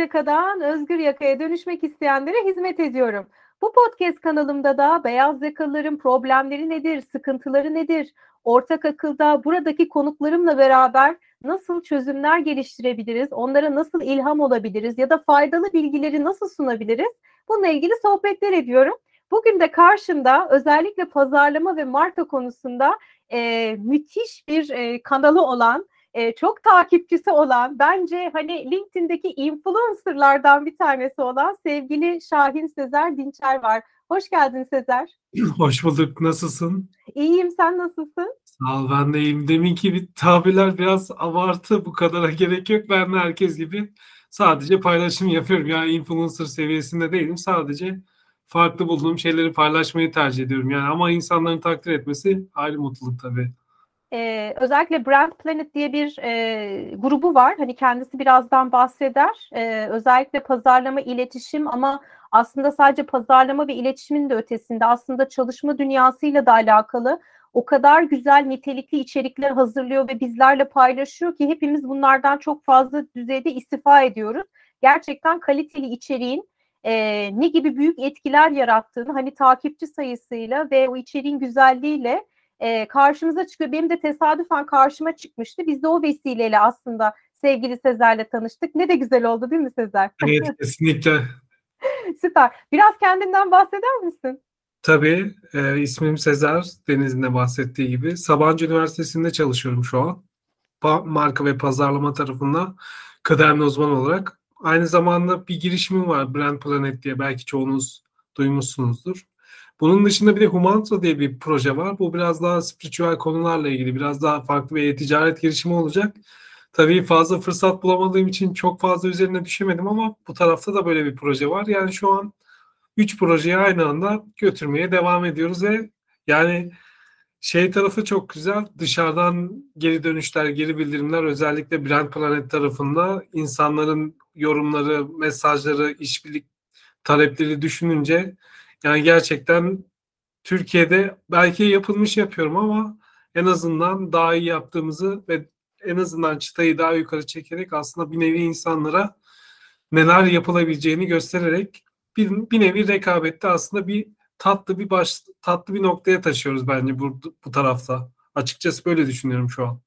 yakadan özgür yakaya dönüşmek isteyenlere hizmet ediyorum. Bu podcast kanalımda da beyaz yakalıların problemleri nedir, sıkıntıları nedir, ortak akılda buradaki konuklarımla beraber nasıl çözümler geliştirebiliriz, onlara nasıl ilham olabiliriz ya da faydalı bilgileri nasıl sunabiliriz? Bununla ilgili sohbetler ediyorum. Bugün de karşımda özellikle pazarlama ve marka konusunda e, müthiş bir e, kanalı olan e, çok takipçisi olan bence hani LinkedIn'deki influencerlardan bir tanesi olan sevgili Şahin Sezer Dinçer var. Hoş geldin Sezer. Hoş bulduk. Nasılsın? İyiyim. Sen nasılsın? Sağ ol. Ben de iyiyim. Deminki bir tabirler biraz abartı. Bu kadara gerek yok. Ben de herkes gibi sadece paylaşım yapıyorum. Yani influencer seviyesinde değilim. Sadece farklı bulduğum şeyleri paylaşmayı tercih ediyorum. Yani ama insanların takdir etmesi ayrı mutluluk tabii e, özellikle Brand Planet diye bir e, grubu var. Hani kendisi birazdan bahseder. E, özellikle pazarlama, iletişim ama aslında sadece pazarlama ve iletişimin de ötesinde aslında çalışma dünyasıyla da alakalı o kadar güzel nitelikli içerikler hazırlıyor ve bizlerle paylaşıyor ki hepimiz bunlardan çok fazla düzeyde istifa ediyoruz. Gerçekten kaliteli içeriğin e, ne gibi büyük etkiler yarattığını hani takipçi sayısıyla ve o içeriğin güzelliğiyle e, karşımıza çıkıyor. Benim de tesadüfen karşıma çıkmıştı. Biz de o vesileyle aslında sevgili Sezer'le tanıştık. Ne de güzel oldu değil mi Sezer? Evet kesinlikle. Süper. Biraz kendinden bahseder misin? Tabii. E, ismim Sezer. Deniz'in de bahsettiği gibi. Sabancı Üniversitesi'nde çalışıyorum şu an. Pa- marka ve pazarlama tarafında kıdemli uzman olarak. Aynı zamanda bir girişimim var Brand Planet diye belki çoğunuz duymuşsunuzdur. Bunun dışında bir de Humantra diye bir proje var. Bu biraz daha spiritüel konularla ilgili, biraz daha farklı bir ticaret girişimi olacak. Tabii fazla fırsat bulamadığım için çok fazla üzerine düşemedim ama bu tarafta da böyle bir proje var. Yani şu an üç projeyi aynı anda götürmeye devam ediyoruz ve yani şey tarafı çok güzel. Dışarıdan geri dönüşler, geri bildirimler özellikle Brand Planet tarafında insanların yorumları, mesajları, işbirlik talepleri düşününce yani gerçekten Türkiye'de belki yapılmış yapıyorum ama en azından daha iyi yaptığımızı ve en azından çıtayı daha yukarı çekerek aslında bir nevi insanlara neler yapılabileceğini göstererek bir, bir nevi rekabette aslında bir tatlı bir baş tatlı bir noktaya taşıyoruz bence bu, bu tarafta. Açıkçası böyle düşünüyorum şu an.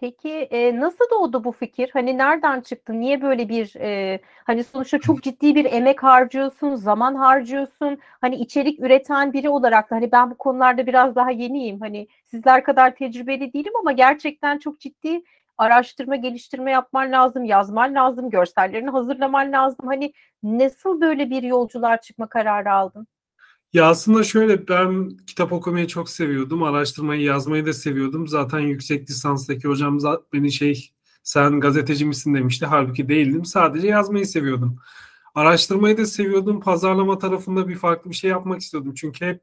Peki e, nasıl doğdu bu fikir? Hani nereden çıktı? Niye böyle bir e, hani sonuçta çok ciddi bir emek harcıyorsun, zaman harcıyorsun. Hani içerik üreten biri olarak da hani ben bu konularda biraz daha yeniyim. Hani sizler kadar tecrübeli değilim ama gerçekten çok ciddi araştırma, geliştirme yapman lazım, yazman lazım, görsellerini hazırlaman lazım. Hani nasıl böyle bir yolculuğa çıkma kararı aldın? Ya aslında şöyle ben kitap okumayı çok seviyordum. Araştırmayı, yazmayı da seviyordum. Zaten yüksek lisanstaki hocam beni şey sen gazeteci misin demişti. Halbuki değildim. Sadece yazmayı seviyordum. Araştırmayı da seviyordum. Pazarlama tarafında bir farklı bir şey yapmak istiyordum. Çünkü hep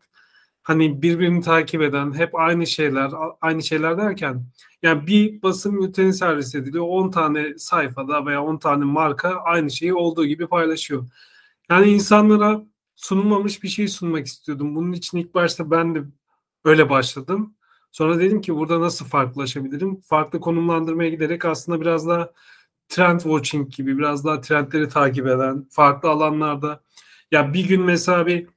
hani birbirini takip eden, hep aynı şeyler, aynı şeyler derken yani bir basın bülteni servis ediliyor. 10 tane sayfada veya 10 tane marka aynı şeyi olduğu gibi paylaşıyor. Yani insanlara sunulmamış bir şey sunmak istiyordum. Bunun için ilk başta ben de öyle başladım. Sonra dedim ki burada nasıl farklılaşabilirim? Farklı konumlandırmaya giderek aslında biraz daha trend watching gibi biraz daha trendleri takip eden farklı alanlarda ya bir gün mesela bir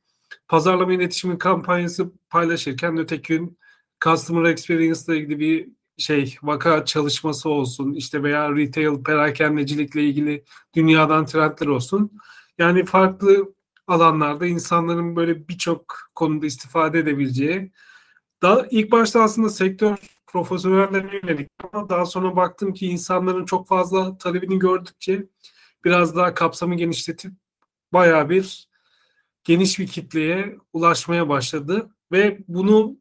pazarlama iletişimi kampanyası paylaşırken öteki gün customer experience ile ilgili bir şey vaka çalışması olsun işte veya retail perakendecilikle ilgili dünyadan trendler olsun. Yani farklı alanlarda insanların böyle birçok konuda istifade edebileceği. Daha ilk başta aslında sektör profesyonellerine yönelik ama daha sonra baktım ki insanların çok fazla talebini gördükçe biraz daha kapsamı genişletip bayağı bir geniş bir kitleye ulaşmaya başladı ve bunu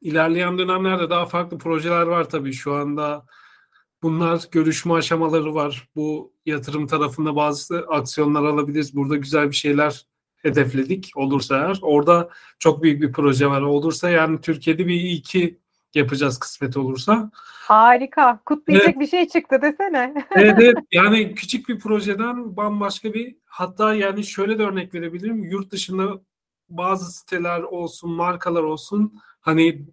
ilerleyen dönemlerde daha farklı projeler var tabii şu anda Bunlar görüşme aşamaları var. Bu yatırım tarafında bazı aksiyonlar alabiliriz. Burada güzel bir şeyler hedefledik olursa eğer. Orada çok büyük bir proje var. Olursa yani Türkiye'de bir iki yapacağız kısmet olursa. Harika. Kutlayacak evet. bir şey çıktı desene. evet, evet. Yani küçük bir projeden bambaşka bir hatta yani şöyle de örnek verebilirim. Yurt dışında bazı siteler olsun, markalar olsun hani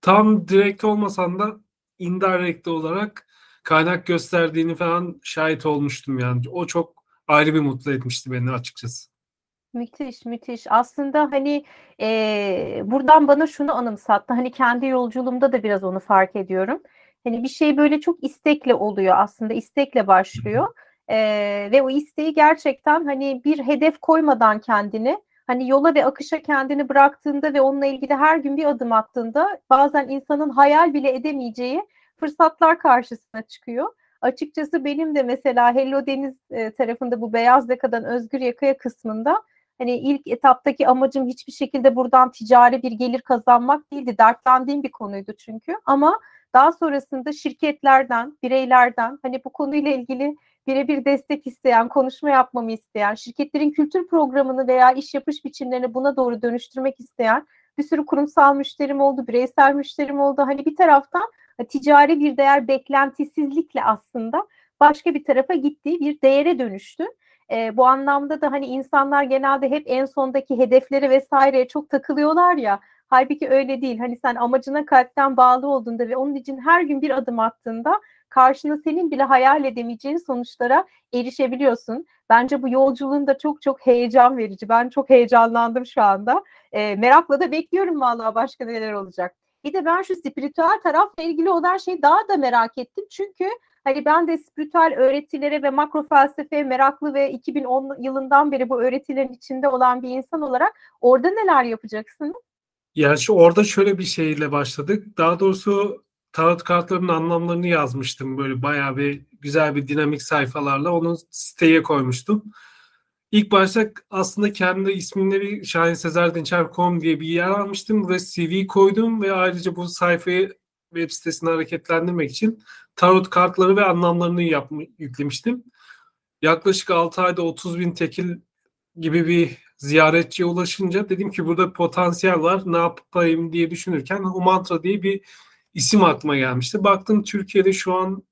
tam direkt olmasan da indirect olarak kaynak gösterdiğini falan şahit olmuştum yani. O çok ayrı bir mutlu etmişti beni açıkçası. Müthiş, müthiş. Aslında hani e, buradan bana şunu anımsattı. Hani kendi yolculuğumda da biraz onu fark ediyorum. Hani bir şey böyle çok istekle oluyor aslında istekle başlıyor. E, ve o isteği gerçekten hani bir hedef koymadan kendini hani yola ve akışa kendini bıraktığında ve onunla ilgili her gün bir adım attığında bazen insanın hayal bile edemeyeceği fırsatlar karşısına çıkıyor. Açıkçası benim de mesela Hello Deniz e, tarafında bu beyaz yakadan özgür yakaya kısmında hani ilk etaptaki amacım hiçbir şekilde buradan ticari bir gelir kazanmak değildi. Dertlendiğim bir konuydu çünkü. Ama daha sonrasında şirketlerden, bireylerden hani bu konuyla ilgili birebir destek isteyen, konuşma yapmamı isteyen, şirketlerin kültür programını veya iş yapış biçimlerini buna doğru dönüştürmek isteyen bir sürü kurumsal müşterim oldu, bireysel müşterim oldu. Hani bir taraftan ticari bir değer beklentisizlikle aslında başka bir tarafa gittiği bir değere dönüştü. E, bu anlamda da hani insanlar genelde hep en sondaki hedeflere vesaireye çok takılıyorlar ya. Halbuki öyle değil. Hani sen amacına kalpten bağlı olduğunda ve onun için her gün bir adım attığında karşına senin bile hayal edemeyeceğin sonuçlara erişebiliyorsun. Bence bu yolculuğun da çok çok heyecan verici. Ben çok heyecanlandım şu anda. E, merakla da bekliyorum vallahi başka neler olacak. Bir de ben şu spiritüel tarafla ilgili olan şeyi daha da merak ettim. Çünkü hani ben de spiritüel öğretilere ve makro felsefeye meraklı ve 2010 yılından beri bu öğretilerin içinde olan bir insan olarak orada neler yapacaksınız? Yani şu orada şöyle bir şeyle başladık. Daha doğrusu tarot kartlarının anlamlarını yazmıştım. Böyle bayağı bir güzel bir dinamik sayfalarla onu siteye koymuştum. İlk başta aslında kendi ismimle bir Şahin Sezer Dinçer.com diye bir yer almıştım. Buraya CV koydum ve ayrıca bu sayfayı web sitesini hareketlendirmek için tarot kartları ve anlamlarını yapma, yüklemiştim. Yaklaşık 6 ayda 30 bin tekil gibi bir ziyaretçiye ulaşınca dedim ki burada potansiyel var ne yapayım diye düşünürken Humantra diye bir isim aklıma gelmişti. Baktım Türkiye'de şu an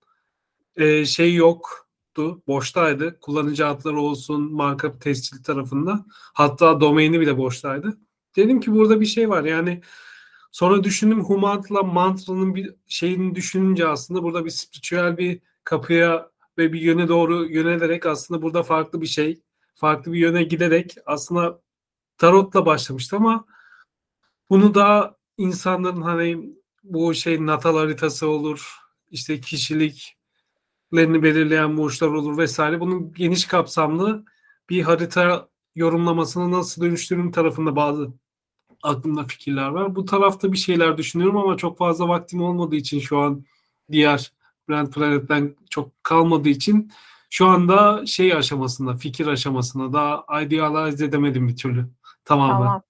e, şey yoktu, boştaydı. Kullanıcı adları olsun, marka tescil tarafında. Hatta domaini bile boştaydı. Dedim ki burada bir şey var. Yani sonra düşündüm Humant'la Mantra'nın bir şeyini düşününce aslında burada bir spiritüel bir kapıya ve bir yöne doğru yönelerek aslında burada farklı bir şey, farklı bir yöne giderek aslında tarotla başlamıştı ama bunu da insanların hani bu şey natal haritası olur, işte kişiliklerini belirleyen burçlar olur vesaire. Bunun geniş kapsamlı bir harita yorumlamasını nasıl dönüştürüm tarafında bazı aklımda fikirler var. Bu tarafta bir şeyler düşünüyorum ama çok fazla vaktim olmadığı için şu an diğer Brand Planet'ten çok kalmadığı için şu anda şey aşamasında, fikir aşamasında daha idealize edemedim bir türlü. Tamamen. Tamam.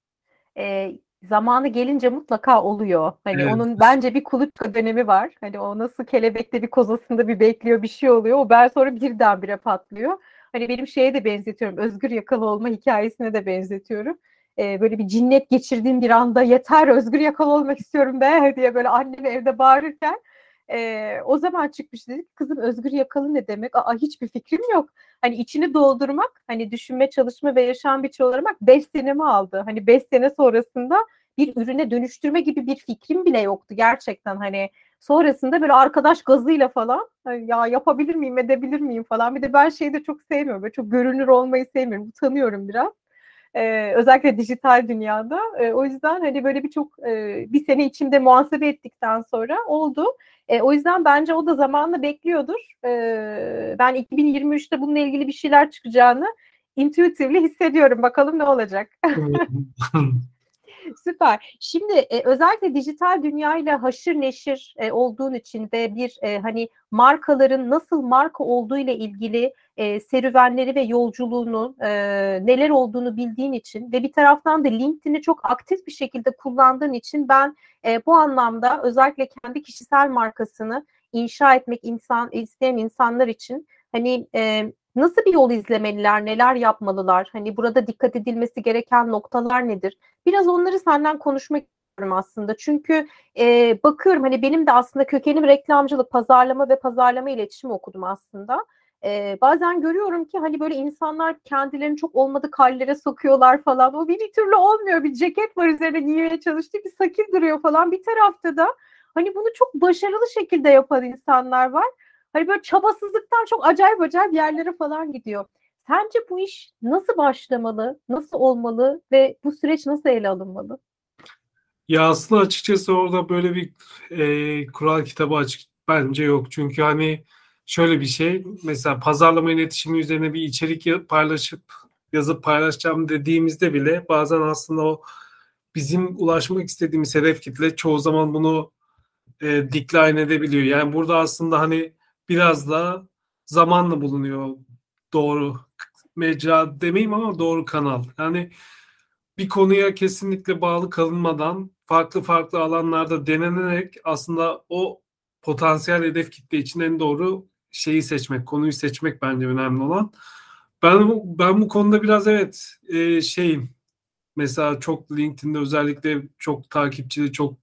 Ee, zamanı gelince mutlaka oluyor. Hani evet. onun bence bir kuluçka dönemi var. Hani o nasıl kelebekte bir kozasında bir bekliyor bir şey oluyor. O ben sonra birdenbire patlıyor. Hani benim şeye de benzetiyorum. Özgür yakalı olma hikayesine de benzetiyorum. Ee, böyle bir cinnet geçirdiğim bir anda yeter özgür yakalı olmak istiyorum be diye böyle annemi evde bağırırken e, o zaman çıkmış dedik kızım özgür yakalı ne demek? Aa hiçbir fikrim yok. Hani içini doldurmak, hani düşünme, çalışma ve yaşam biçimi olarak 5 senemi aldı. Hani 5 sene sonrasında bir ürüne dönüştürme gibi bir fikrim bile yoktu gerçekten. Hani sonrasında böyle arkadaş gazıyla falan ya yapabilir miyim edebilir miyim? falan. Bir de ben şeyi de çok sevmiyorum böyle çok görünür olmayı sevmiyorum utanıyorum biraz ee, özellikle dijital dünyada. Ee, o yüzden hani böyle birçok e, bir sene içimde muhasebe ettikten sonra oldu. E, o yüzden bence o da zamanla bekliyordur. Ee, ben 2023'te bununla ilgili bir şeyler çıkacağını intuitively hissediyorum. Bakalım ne olacak Süper. Şimdi e, özellikle dijital dünyayla haşır neşir e, olduğun için de bir e, hani markaların nasıl marka olduğu ile ilgili e, serüvenleri ve yolculuğunu e, neler olduğunu bildiğin için ve bir taraftan da LinkedIn'i çok aktif bir şekilde kullandığın için ben e, bu anlamda özellikle kendi kişisel markasını inşa etmek insan isteyen insanlar için hani e, Nasıl bir yol izlemeliler, neler yapmalılar? Hani burada dikkat edilmesi gereken noktalar nedir? Biraz onları senden konuşmak istiyorum aslında. Çünkü e, bakıyorum hani benim de aslında kökenim reklamcılık, pazarlama ve pazarlama iletişimi okudum aslında. E, bazen görüyorum ki hani böyle insanlar kendilerini çok olmadık hallere sokuyorlar falan. O bir türlü olmuyor. Bir ceket var üzerine giymeye çalıştığı bir sakil duruyor falan. Bir tarafta da hani bunu çok başarılı şekilde yapan insanlar var. Hani böyle çabasızlıktan çok acayip acayip yerlere falan gidiyor. Sence bu iş nasıl başlamalı, nasıl olmalı ve bu süreç nasıl ele alınmalı? Ya aslında açıkçası orada böyle bir e, kural kitabı açık bence yok. Çünkü hani şöyle bir şey mesela pazarlama iletişimi üzerine bir içerik paylaşıp yazıp paylaşacağım dediğimizde bile bazen aslında o bizim ulaşmak istediğimiz hedef kitle çoğu zaman bunu e, decline edebiliyor. Yani burada aslında hani biraz da zamanla bulunuyor doğru mecra demeyeyim ama doğru kanal. Yani bir konuya kesinlikle bağlı kalınmadan farklı farklı alanlarda denenerek aslında o potansiyel hedef kitle için en doğru şeyi seçmek, konuyu seçmek bence önemli olan. Ben ben bu konuda biraz evet e, şeyim. Mesela çok LinkedIn'de özellikle çok takipçili, çok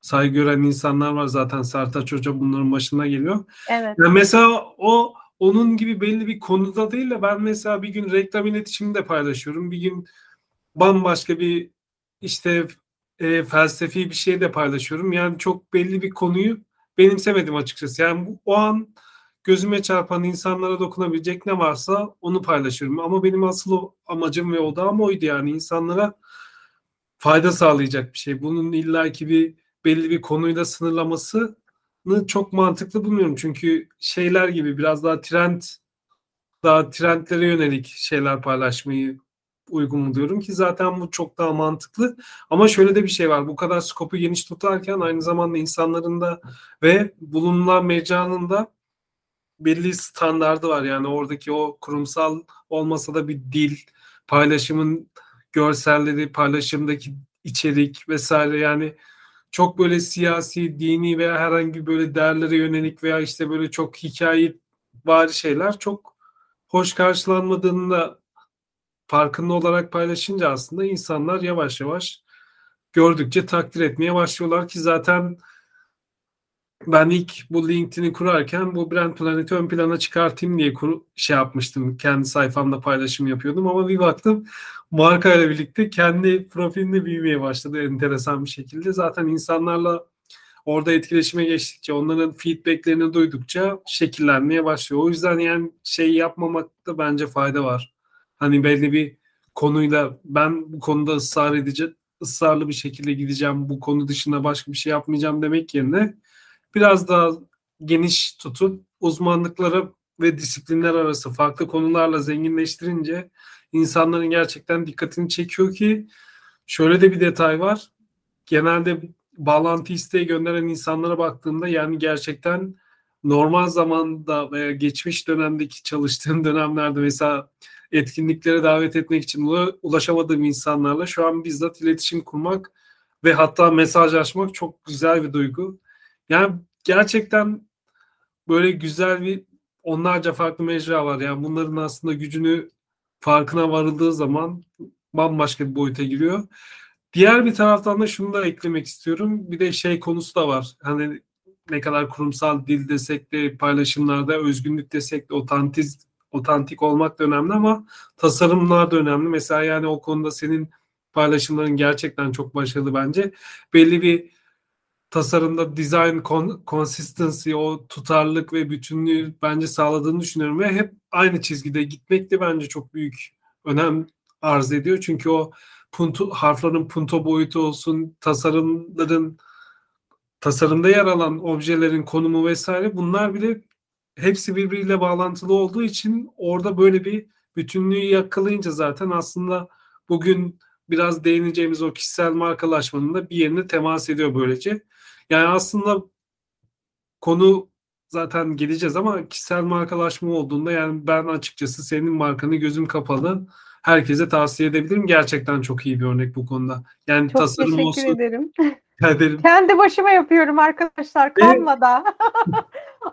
saygı gören insanlar var zaten Sertaç Hoca bunların başına geliyor. Evet. Yani mesela o onun gibi belli bir konuda değil de ben mesela bir gün reklam iletişimi de paylaşıyorum. Bir gün bambaşka bir işte e, felsefi bir şey de paylaşıyorum. Yani çok belli bir konuyu benimsemedim açıkçası. Yani bu, o an gözüme çarpan insanlara dokunabilecek ne varsa onu paylaşıyorum. Ama benim asıl amacım ve odağım oydu yani insanlara fayda sağlayacak bir şey. Bunun illaki bir belli bir konuyla sınırlamasını çok mantıklı bulmuyorum. Çünkü şeyler gibi biraz daha trend daha trendlere yönelik şeyler paylaşmayı uygun buluyorum ki zaten bu çok daha mantıklı. Ama şöyle de bir şey var. Bu kadar skopu geniş tutarken aynı zamanda insanların da ve bulunan mecranın da belli standardı var. Yani oradaki o kurumsal olmasa da bir dil, paylaşımın görselleri, paylaşımdaki içerik vesaire yani çok böyle siyasi, dini veya herhangi böyle değerlere yönelik veya işte böyle çok hikaye var şeyler çok hoş karşılanmadığını da farkında olarak paylaşınca aslında insanlar yavaş yavaş gördükçe takdir etmeye başlıyorlar ki zaten ben ilk bu LinkedIn'i kurarken bu Brand Planet'i ön plana çıkartayım diye kur, şey yapmıştım. Kendi sayfamda paylaşım yapıyordum ama bir baktım marka ile birlikte kendi profilinde büyümeye başladı enteresan bir şekilde. Zaten insanlarla orada etkileşime geçtikçe, onların feedbacklerini duydukça şekillenmeye başlıyor. O yüzden yani şey yapmamakta bence fayda var. Hani belli bir konuyla ben bu konuda ısrar edeceğim, ısrarlı bir şekilde gideceğim, bu konu dışında başka bir şey yapmayacağım demek yerine biraz daha geniş tutup uzmanlıkları ve disiplinler arası farklı konularla zenginleştirince insanların gerçekten dikkatini çekiyor ki şöyle de bir detay var. Genelde bağlantı isteği gönderen insanlara baktığımda yani gerçekten normal zamanda veya geçmiş dönemdeki çalıştığım dönemlerde mesela etkinliklere davet etmek için ulaşamadığım insanlarla şu an bizzat iletişim kurmak ve hatta mesajlaşmak çok güzel bir duygu. Yani gerçekten böyle güzel bir onlarca farklı mecra var. Yani bunların aslında gücünü farkına varıldığı zaman bambaşka bir boyuta giriyor. Diğer bir taraftan da şunu da eklemek istiyorum. Bir de şey konusu da var. Hani ne kadar kurumsal dil desek de paylaşımlarda özgünlük desek de otantiz, otantik olmak da önemli ama tasarımlar da önemli. Mesela yani o konuda senin paylaşımların gerçekten çok başarılı bence. Belli bir tasarımda design consistency, o tutarlılık ve bütünlüğü bence sağladığını düşünüyorum ve hep aynı çizgide gitmek de bence çok büyük önem arz ediyor. Çünkü o punto, harflerin punto boyutu olsun, tasarımların tasarımda yer alan objelerin konumu vesaire bunlar bile hepsi birbiriyle bağlantılı olduğu için orada böyle bir bütünlüğü yakalayınca zaten aslında bugün biraz değineceğimiz o kişisel markalaşmanın da bir yerine temas ediyor böylece. Yani aslında konu zaten geleceğiz ama kişisel markalaşma olduğunda yani ben açıkçası senin markanı gözüm kapalı herkese tavsiye edebilirim. Gerçekten çok iyi bir örnek bu konuda. Yani çok tasarım teşekkür olsun. ederim. ederim. Kendi başıma yapıyorum arkadaşlar. Kanmada.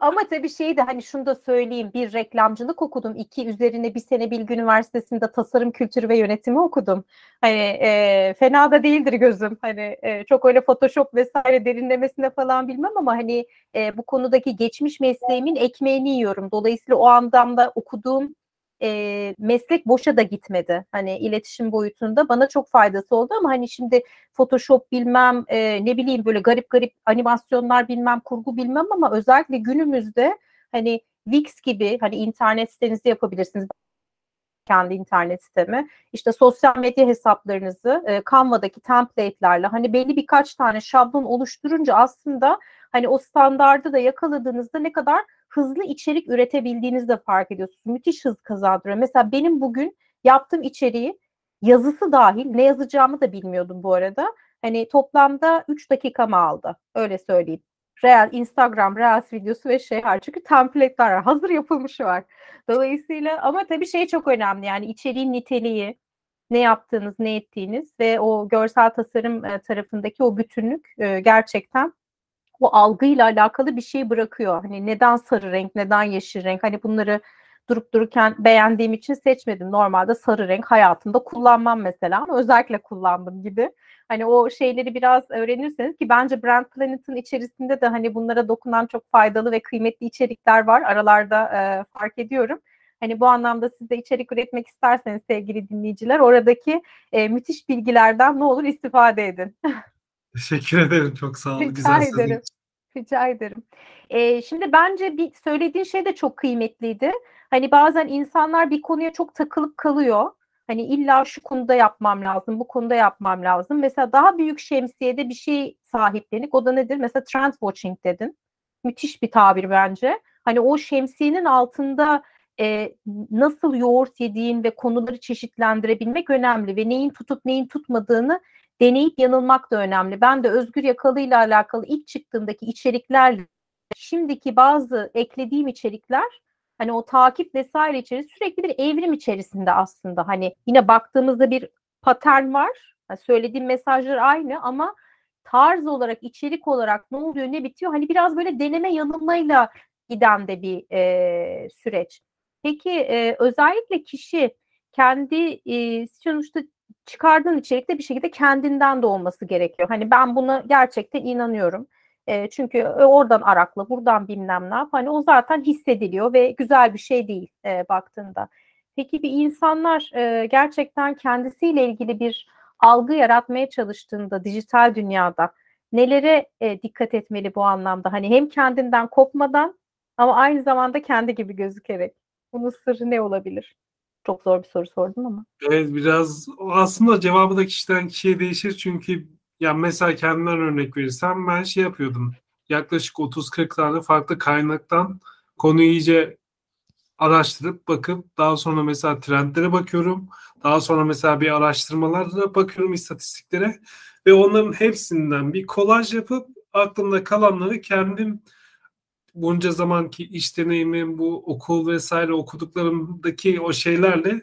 Ama tabii şey de hani şunu da söyleyeyim. Bir reklamcılık okudum. iki üzerine bir sene Bilgi Üniversitesi'nde tasarım kültürü ve yönetimi okudum. Hani e, fena da değildir gözüm. Hani e, çok öyle Photoshop vesaire derinlemesine falan bilmem ama hani e, bu konudaki geçmiş mesleğimin ekmeğini yiyorum. Dolayısıyla o anlamda okuduğum e, meslek boşa da gitmedi. Hani iletişim boyutunda bana çok faydası oldu ama hani şimdi Photoshop bilmem e, ne bileyim böyle garip garip animasyonlar bilmem kurgu bilmem ama özellikle günümüzde Hani Wix gibi hani internet sitenizi yapabilirsiniz kendi internet sitemi. İşte sosyal medya hesaplarınızı e, Canva'daki template'lerle hani belli birkaç tane şablon oluşturunca aslında hani o standardı da yakaladığınızda ne kadar hızlı içerik üretebildiğinizi de fark ediyorsunuz. Müthiş hız kazandırıyor. Mesela benim bugün yaptığım içeriği yazısı dahil ne yazacağımı da bilmiyordum bu arada. Hani toplamda 3 dakikamı aldı. Öyle söyleyeyim. Real, Instagram, Reels videosu ve şey var. Çünkü template'ler var. Hazır yapılmışı var. Dolayısıyla ama tabii şey çok önemli. Yani içeriğin niteliği, ne yaptığınız, ne ettiğiniz ve o görsel tasarım e, tarafındaki o bütünlük e, gerçekten o algıyla alakalı bir şey bırakıyor. Hani neden sarı renk, neden yeşil renk? Hani bunları durup dururken beğendiğim için seçmedim. Normalde sarı renk hayatımda kullanmam mesela ama özellikle kullandım gibi. Hani o şeyleri biraz öğrenirseniz ki bence Brand Planet'ın içerisinde de hani bunlara dokunan çok faydalı ve kıymetli içerikler var. Aralarda e, fark ediyorum. Hani bu anlamda siz de içerik üretmek isterseniz sevgili dinleyiciler oradaki e, müthiş bilgilerden ne olur istifade edin. Teşekkür ederim. Çok sağ olun. Rica Güzel ederim. Rica ederim. Ee, şimdi bence bir söylediğin şey de çok kıymetliydi. Hani bazen insanlar bir konuya çok takılıp kalıyor. Hani illa şu konuda yapmam lazım, bu konuda yapmam lazım. Mesela daha büyük şemsiyede bir şey sahiplenik. O da nedir? Mesela trend watching dedin. Müthiş bir tabir bence. Hani o şemsiyenin altında e, nasıl yoğurt yediğin ve konuları çeşitlendirebilmek önemli ve neyin tutup neyin tutmadığını deneyip yanılmak da önemli. Ben de Özgür Yakalı ile alakalı ilk çıktığımdaki içeriklerle şimdiki bazı eklediğim içerikler hani o takip vesaire içerisinde sürekli bir evrim içerisinde aslında. Hani yine baktığımızda bir patern var. Yani söylediğim mesajlar aynı ama tarz olarak, içerik olarak ne oluyor, ne bitiyor? Hani biraz böyle deneme yanılmayla giden de bir e, süreç. Peki e, özellikle kişi kendi e, sonuçta çıkardığın içerikte bir şekilde kendinden de olması gerekiyor. Hani ben buna gerçekten inanıyorum. E, çünkü oradan arakla, buradan bilmem ne yap. Hani o zaten hissediliyor ve güzel bir şey değil e, baktığında. Peki bir insanlar e, gerçekten kendisiyle ilgili bir algı yaratmaya çalıştığında dijital dünyada nelere e, dikkat etmeli bu anlamda? Hani hem kendinden kopmadan ama aynı zamanda kendi gibi gözükerek. Bunun sırrı ne olabilir? Çok zor bir soru sordum ama. Evet biraz aslında cevabı da kişiden kişiye değişir çünkü ya mesela kendimden örnek verirsem ben şey yapıyordum. Yaklaşık 30-40 tane farklı kaynaktan konuyu iyice araştırıp bakıp daha sonra mesela trendlere bakıyorum. Daha sonra mesela bir araştırmalarla bakıyorum istatistiklere ve onların hepsinden bir kolaj yapıp aklımda kalanları kendim bunca zamanki iş deneyimim, bu okul vesaire okuduklarımdaki o şeylerle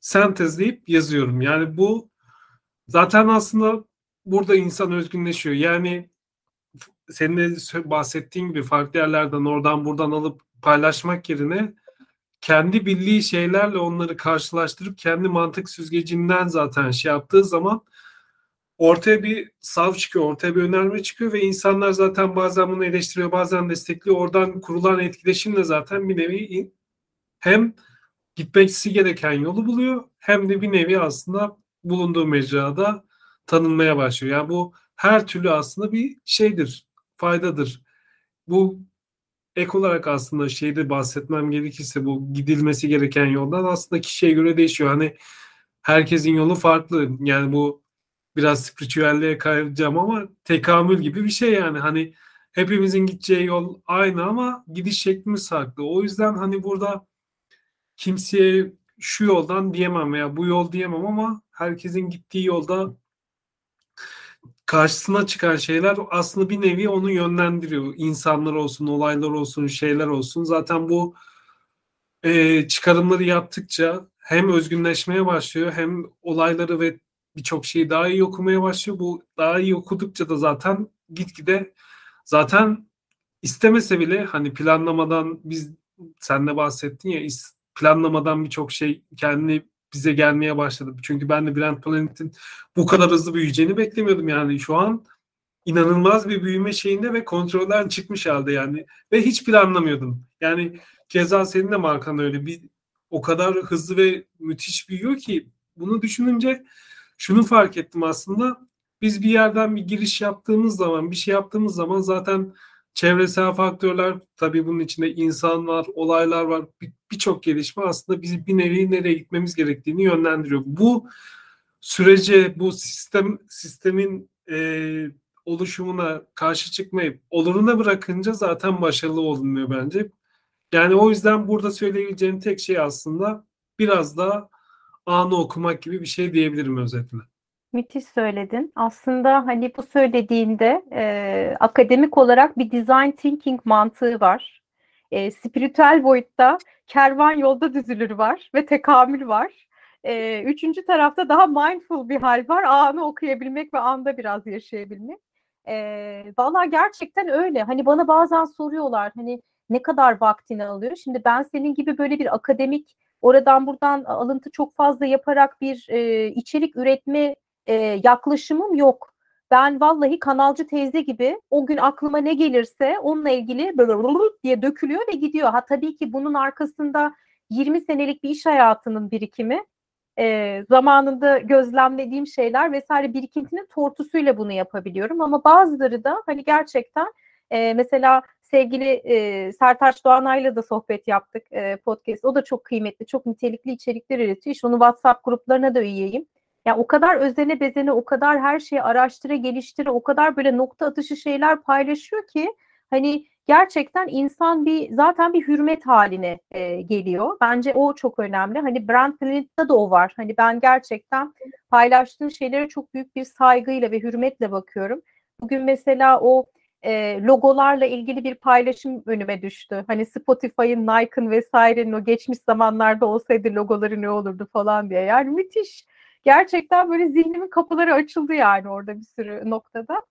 sentezleyip yazıyorum. Yani bu zaten aslında burada insan özgünleşiyor. Yani senin de bahsettiğin gibi farklı yerlerden oradan buradan alıp paylaşmak yerine kendi bildiği şeylerle onları karşılaştırıp kendi mantık süzgecinden zaten şey yaptığı zaman ortaya bir sav çıkıyor, ortaya bir önerme çıkıyor ve insanlar zaten bazen bunu eleştiriyor, bazen destekliyor. Oradan kurulan etkileşimle zaten bir nevi hem gitmesi gereken yolu buluyor hem de bir nevi aslında bulunduğu mecrada tanınmaya başlıyor. Yani bu her türlü aslında bir şeydir, faydadır. Bu ek olarak aslında şeyde bahsetmem gerekirse bu gidilmesi gereken yoldan aslında kişiye göre değişiyor. Hani herkesin yolu farklı. Yani bu biraz spiritüelliğe kayacağım ama tekamül gibi bir şey yani. Hani hepimizin gideceği yol aynı ama gidiş şeklimiz farklı. O yüzden hani burada kimseye şu yoldan diyemem veya bu yol diyemem ama herkesin gittiği yolda karşısına çıkan şeyler aslında bir nevi onu yönlendiriyor. İnsanlar olsun, olaylar olsun, şeyler olsun. Zaten bu e, çıkarımları yaptıkça hem özgünleşmeye başlıyor hem olayları ve birçok şeyi daha iyi okumaya başlıyor. Bu daha iyi okudukça da zaten gitgide zaten istemese bile hani planlamadan biz sen de bahsettin ya planlamadan birçok şey kendi bize gelmeye başladı. Çünkü ben de Brand Planet'in bu kadar hızlı büyüyeceğini beklemiyordum yani şu an inanılmaz bir büyüme şeyinde ve kontrolden çıkmış halde yani ve hiç planlamıyordum. Yani keza senin de markan öyle bir o kadar hızlı ve müthiş büyüyor ki bunu düşününce şunu fark ettim aslında. Biz bir yerden bir giriş yaptığımız zaman, bir şey yaptığımız zaman zaten çevresel faktörler tabii bunun içinde insan var, olaylar var. Birçok bir gelişme aslında bizi bir nevi nereye gitmemiz gerektiğini yönlendiriyor. Bu sürece, bu sistem sistemin e, oluşumuna karşı çıkmayıp oluruna bırakınca zaten başarılı olunuyor bence. Yani o yüzden burada söyleyebileceğim tek şey aslında biraz da anı okumak gibi bir şey diyebilirim özetle. Müthiş söyledin. Aslında hani bu söylediğinde e, akademik olarak bir design thinking mantığı var. E, spiritüel boyutta kervan yolda düzülür var ve tekamül var. E, üçüncü tarafta daha mindful bir hal var. Anı okuyabilmek ve anda biraz yaşayabilmek. E, Valla gerçekten öyle. Hani bana bazen soruyorlar hani ne kadar vaktini alıyor? Şimdi ben senin gibi böyle bir akademik oradan buradan alıntı çok fazla yaparak bir e, içerik üretme e, yaklaşımım yok. Ben vallahi kanalcı teyze gibi o gün aklıma ne gelirse onunla ilgili böyle diye dökülüyor ve gidiyor. Ha tabii ki bunun arkasında 20 senelik bir iş hayatının birikimi, e, zamanında gözlemlediğim şeyler vesaire birikintinin tortusuyla bunu yapabiliyorum. Ama bazıları da hani gerçekten e, mesela sevgili e, Sertaç Doğanay'la da sohbet yaptık e, podcast. O da çok kıymetli, çok nitelikli içerikler üretiyor. İşte onu WhatsApp gruplarına da üyeyim. Yani o kadar özene bezene, o kadar her şeyi araştıra, geliştire, o kadar böyle nokta atışı şeyler paylaşıyor ki hani gerçekten insan bir zaten bir hürmet haline e, geliyor. Bence o çok önemli. Hani Brand Planet'te de o var. Hani ben gerçekten paylaştığın şeylere çok büyük bir saygıyla ve hürmetle bakıyorum. Bugün mesela o e, logolarla ilgili bir paylaşım önüme düştü. Hani Spotify'ın, Nike'ın vesairenin o geçmiş zamanlarda olsaydı logoları ne olurdu falan diye. Yani müthiş. Gerçekten böyle zihnimin kapıları açıldı yani orada bir sürü noktada.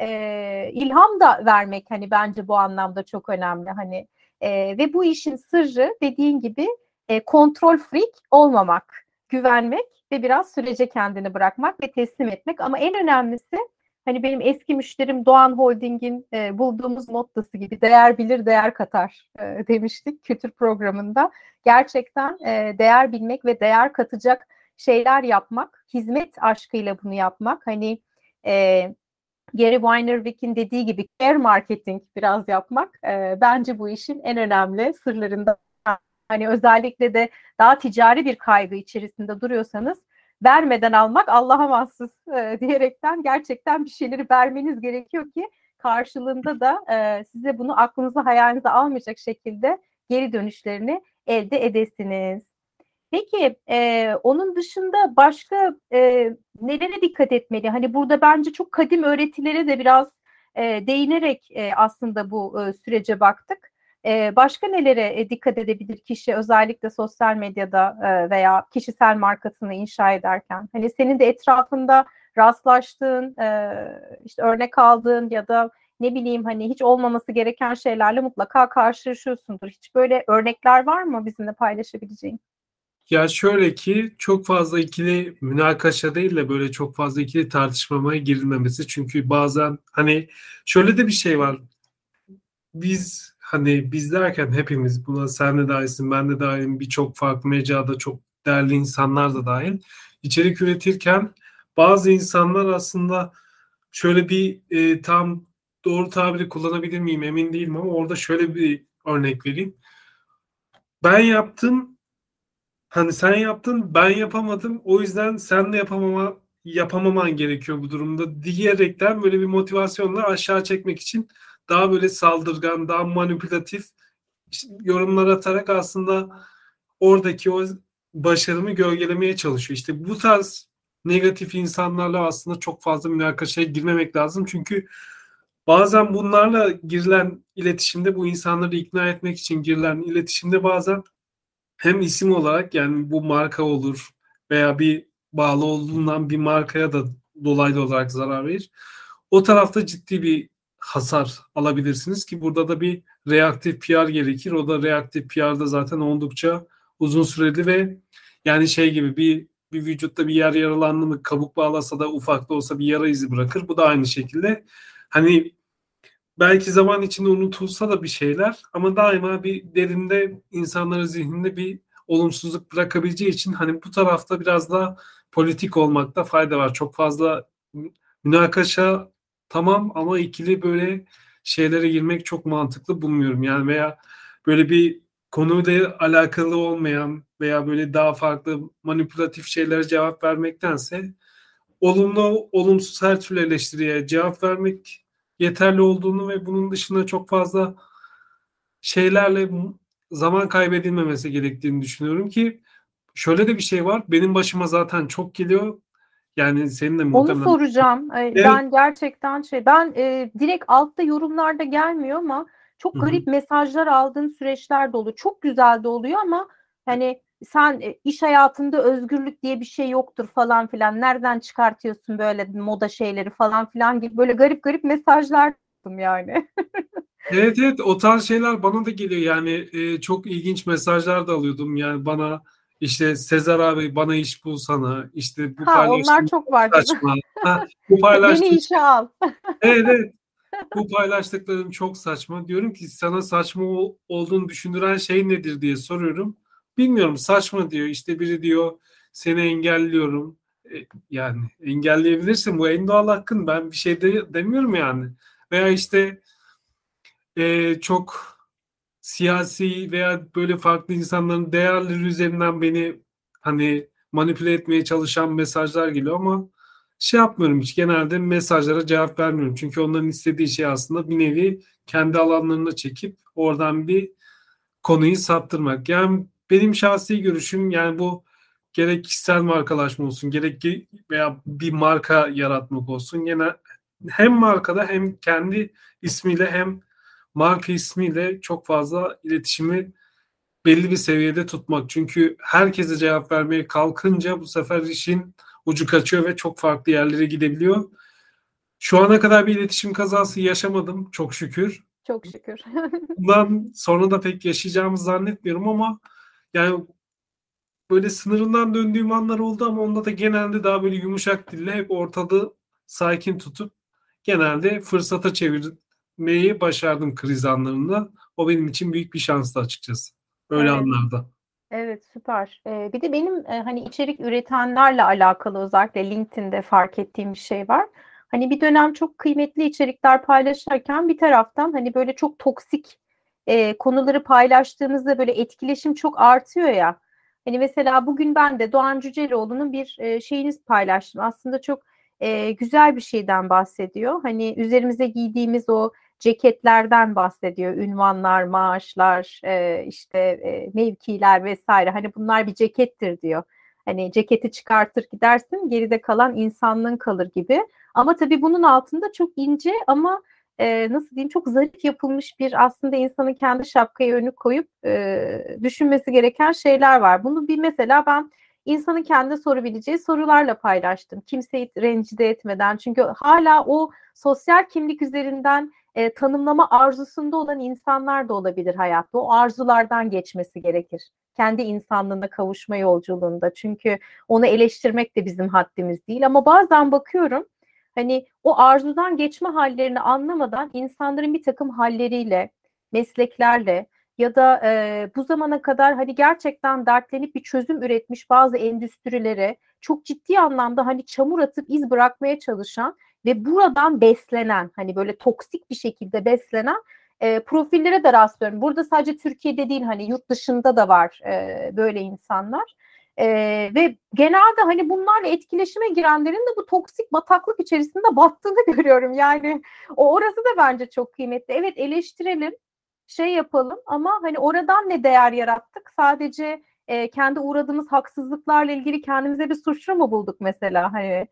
E, ilham da vermek hani bence bu anlamda çok önemli. Hani e, ve bu işin sırrı dediğin gibi e, kontrol freak olmamak, güvenmek ve biraz sürece kendini bırakmak ve teslim etmek. Ama en önemlisi hani benim eski müşterim Doğan Holding'in e, bulduğumuz mottosu gibi değer bilir değer katar e, demiştik kültür programında. Gerçekten e, değer bilmek ve değer katacak şeyler yapmak, hizmet aşkıyla bunu yapmak. Hani e, Gary Vaynerchuk'in dediği gibi care marketing biraz yapmak e, bence bu işin en önemli sırlarında. Hani özellikle de daha ticari bir kaygı içerisinde duruyorsanız vermeden almak Allah'a mahsus e, diyerekten gerçekten bir şeyleri vermeniz gerekiyor ki karşılığında da e, size bunu aklınıza hayalinize almayacak şekilde geri dönüşlerini elde edesiniz. Peki e, onun dışında başka e, nelere dikkat etmeli? Hani burada bence çok kadim öğretilere de biraz e, değinerek e, aslında bu e, sürece baktık. Başka nelere e, dikkat edebilir kişi özellikle sosyal medyada e, veya kişisel markasını inşa ederken? Hani senin de etrafında rastlaştığın, e, işte örnek aldığın ya da ne bileyim hani hiç olmaması gereken şeylerle mutlaka karşılaşıyorsundur. Hiç böyle örnekler var mı bizimle paylaşabileceğin? Ya şöyle ki çok fazla ikili münakaşa değil de böyle çok fazla ikili tartışmamaya girilmemesi. Çünkü bazen hani şöyle de bir şey var. Biz hani biz derken hepimiz buna sen de dahilsin ben de dahilim birçok farklı mecrada çok değerli insanlar da dahil. İçerik üretirken bazı insanlar aslında şöyle bir e, tam doğru tabiri kullanabilir miyim emin değilim ama orada şöyle bir örnek vereyim. Ben yaptım Hani sen yaptın ben yapamadım o yüzden sen de yapamama yapamaman gerekiyor bu durumda diyerekten böyle bir motivasyonla aşağı çekmek için daha böyle saldırgan, daha manipülatif yorumlar atarak aslında oradaki o başarımı gölgelemeye çalışıyor. İşte bu tarz negatif insanlarla aslında çok fazla münakaşaya girmemek lazım. Çünkü bazen bunlarla girilen iletişimde bu insanları ikna etmek için girilen iletişimde bazen hem isim olarak yani bu marka olur veya bir bağlı olduğundan bir markaya da dolaylı olarak zarar verir. O tarafta ciddi bir hasar alabilirsiniz ki burada da bir reaktif PR gerekir. O da reaktif PR'da zaten oldukça uzun süreli ve yani şey gibi bir bir vücutta bir yer yaralandı mı kabuk bağlasa da ufak da olsa bir yara izi bırakır. Bu da aynı şekilde. Hani belki zaman içinde unutulsa da bir şeyler ama daima bir derinde insanların zihninde bir olumsuzluk bırakabileceği için hani bu tarafta biraz da politik olmakta fayda var. Çok fazla münakaşa tamam ama ikili böyle şeylere girmek çok mantıklı bulmuyorum. Yani veya böyle bir konuyla alakalı olmayan veya böyle daha farklı manipülatif şeylere cevap vermektense olumlu olumsuz her türlü eleştiriye cevap vermek yeterli olduğunu ve bunun dışında çok fazla şeylerle zaman kaybedilmemesi gerektiğini düşünüyorum ki şöyle de bir şey var. Benim başıma zaten çok geliyor. Yani senin de muhtemelen... Onu soracağım. Evet. Ben gerçekten şey ben e, direkt altta yorumlarda gelmiyor ama çok garip Hı-hı. mesajlar aldığım süreçler de oluyor. Çok güzel de oluyor ama hani sen e, iş hayatında özgürlük diye bir şey yoktur falan filan. Nereden çıkartıyorsun böyle moda şeyleri falan filan gibi böyle garip garip mesajlar yani. evet evet o tarz şeyler bana da geliyor yani e, çok ilginç mesajlar da alıyordum yani bana işte Sezer abi bana iş bulsana işte bu ha, onlar çok var. Saçma. ha, bu paylaştığım... Beni işe al. evet evet bu paylaştıklarım çok saçma. Diyorum ki sana saçma olduğunu düşündüren şey nedir diye soruyorum. Bilmiyorum saçma diyor. İşte biri diyor seni engelliyorum. E, yani engelleyebilirsin bu en doğal hakkın. Ben bir şey de, demiyorum yani. Veya işte e, çok siyasi veya böyle farklı insanların değerleri üzerinden beni hani manipüle etmeye çalışan mesajlar geliyor ama şey yapmıyorum hiç. Genelde mesajlara cevap vermiyorum. Çünkü onların istediği şey aslında bir nevi kendi alanlarına çekip oradan bir konuyu saptırmak. Yani benim şahsi görüşüm yani bu gerek kişisel markalaşma olsun gerek veya bir marka yaratmak olsun yine hem markada hem kendi ismiyle hem marka ismiyle çok fazla iletişimi belli bir seviyede tutmak. Çünkü herkese cevap vermeye kalkınca bu sefer işin ucu kaçıyor ve çok farklı yerlere gidebiliyor. Şu ana kadar bir iletişim kazası yaşamadım çok şükür. Çok şükür. Bundan sonra da pek yaşayacağımızı zannetmiyorum ama yani böyle sınırından döndüğüm anlar oldu ama onda da genelde daha böyle yumuşak dille hep ortalığı sakin tutup genelde fırsata çevirmeyi başardım kriz anlarında. O benim için büyük bir şanstı açıkçası. Öyle evet. anlarda. Evet süper. Ee, bir de benim e, hani içerik üretenlerle alakalı özellikle LinkedIn'de fark ettiğim bir şey var. Hani bir dönem çok kıymetli içerikler paylaşırken bir taraftan hani böyle çok toksik e, konuları paylaştığımızda böyle etkileşim çok artıyor ya. Hani mesela bugün ben de Doğan Cüceloğlu'nun bir e, şeyiniz paylaştım. Aslında çok e, güzel bir şeyden bahsediyor. Hani üzerimize giydiğimiz o ceketlerden bahsediyor. Ünvanlar, maaşlar, e, işte e, mevkiler vesaire. Hani bunlar bir cekettir diyor. Hani ceketi çıkartır gidersin geride kalan insanlığın kalır gibi. Ama tabii bunun altında çok ince ama e, nasıl diyeyim çok zarif yapılmış bir aslında insanın kendi şapkayı önü koyup e, düşünmesi gereken şeyler var. Bunu bir mesela ben insanın kendi sorabileceği sorularla paylaştım. Kimseyi rencide etmeden. Çünkü hala o sosyal kimlik üzerinden e, tanımlama arzusunda olan insanlar da olabilir hayatta. O arzulardan geçmesi gerekir. Kendi insanlığına kavuşma yolculuğunda. Çünkü onu eleştirmek de bizim haddimiz değil. Ama bazen bakıyorum hani o arzudan geçme hallerini anlamadan insanların bir takım halleriyle, mesleklerle ya da e, bu zamana kadar hani gerçekten dertlenip bir çözüm üretmiş bazı endüstrilere çok ciddi anlamda hani çamur atıp iz bırakmaya çalışan ve buradan beslenen hani böyle toksik bir şekilde beslenen e, profillere de rastlıyorum. Burada sadece Türkiye'de değil hani yurt dışında da var e, böyle insanlar. E, ve genelde hani bunlarla etkileşime girenlerin de bu toksik bataklık içerisinde battığını görüyorum. Yani o orası da bence çok kıymetli. Evet eleştirelim, şey yapalım ama hani oradan ne değer yarattık? Sadece e, kendi uğradığımız haksızlıklarla ilgili kendimize bir suçlu mu bulduk mesela? Hani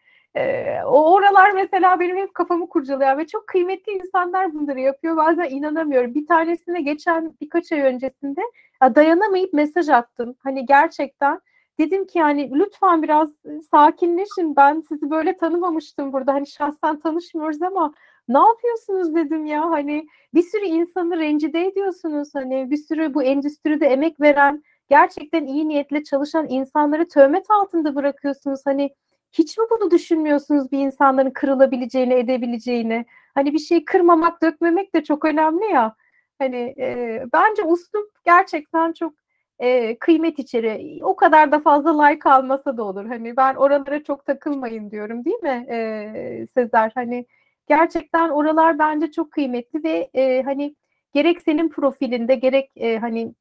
o oralar mesela benim hep kafamı kurcalıyor ve çok kıymetli insanlar bunları yapıyor. Bazen inanamıyorum. Bir tanesine geçen birkaç ay öncesinde dayanamayıp mesaj attım. Hani gerçekten dedim ki yani lütfen biraz sakinleşin. Ben sizi böyle tanımamıştım burada. Hani şahsen tanışmıyoruz ama ne yapıyorsunuz dedim ya. Hani bir sürü insanı rencide ediyorsunuz. Hani bir sürü bu endüstride emek veren gerçekten iyi niyetle çalışan insanları töhmet altında bırakıyorsunuz. Hani hiç mi bunu düşünmüyorsunuz bir insanların kırılabileceğini, edebileceğini? Hani bir şey kırmamak, dökmemek de çok önemli ya. Hani e, bence uslup gerçekten çok e, kıymet içeri. O kadar da fazla like almasa da olur. Hani ben oralara çok takılmayın diyorum değil mi e, Sezer? Hani gerçekten oralar bence çok kıymetli ve e, hani gerek senin profilinde gerek e, hani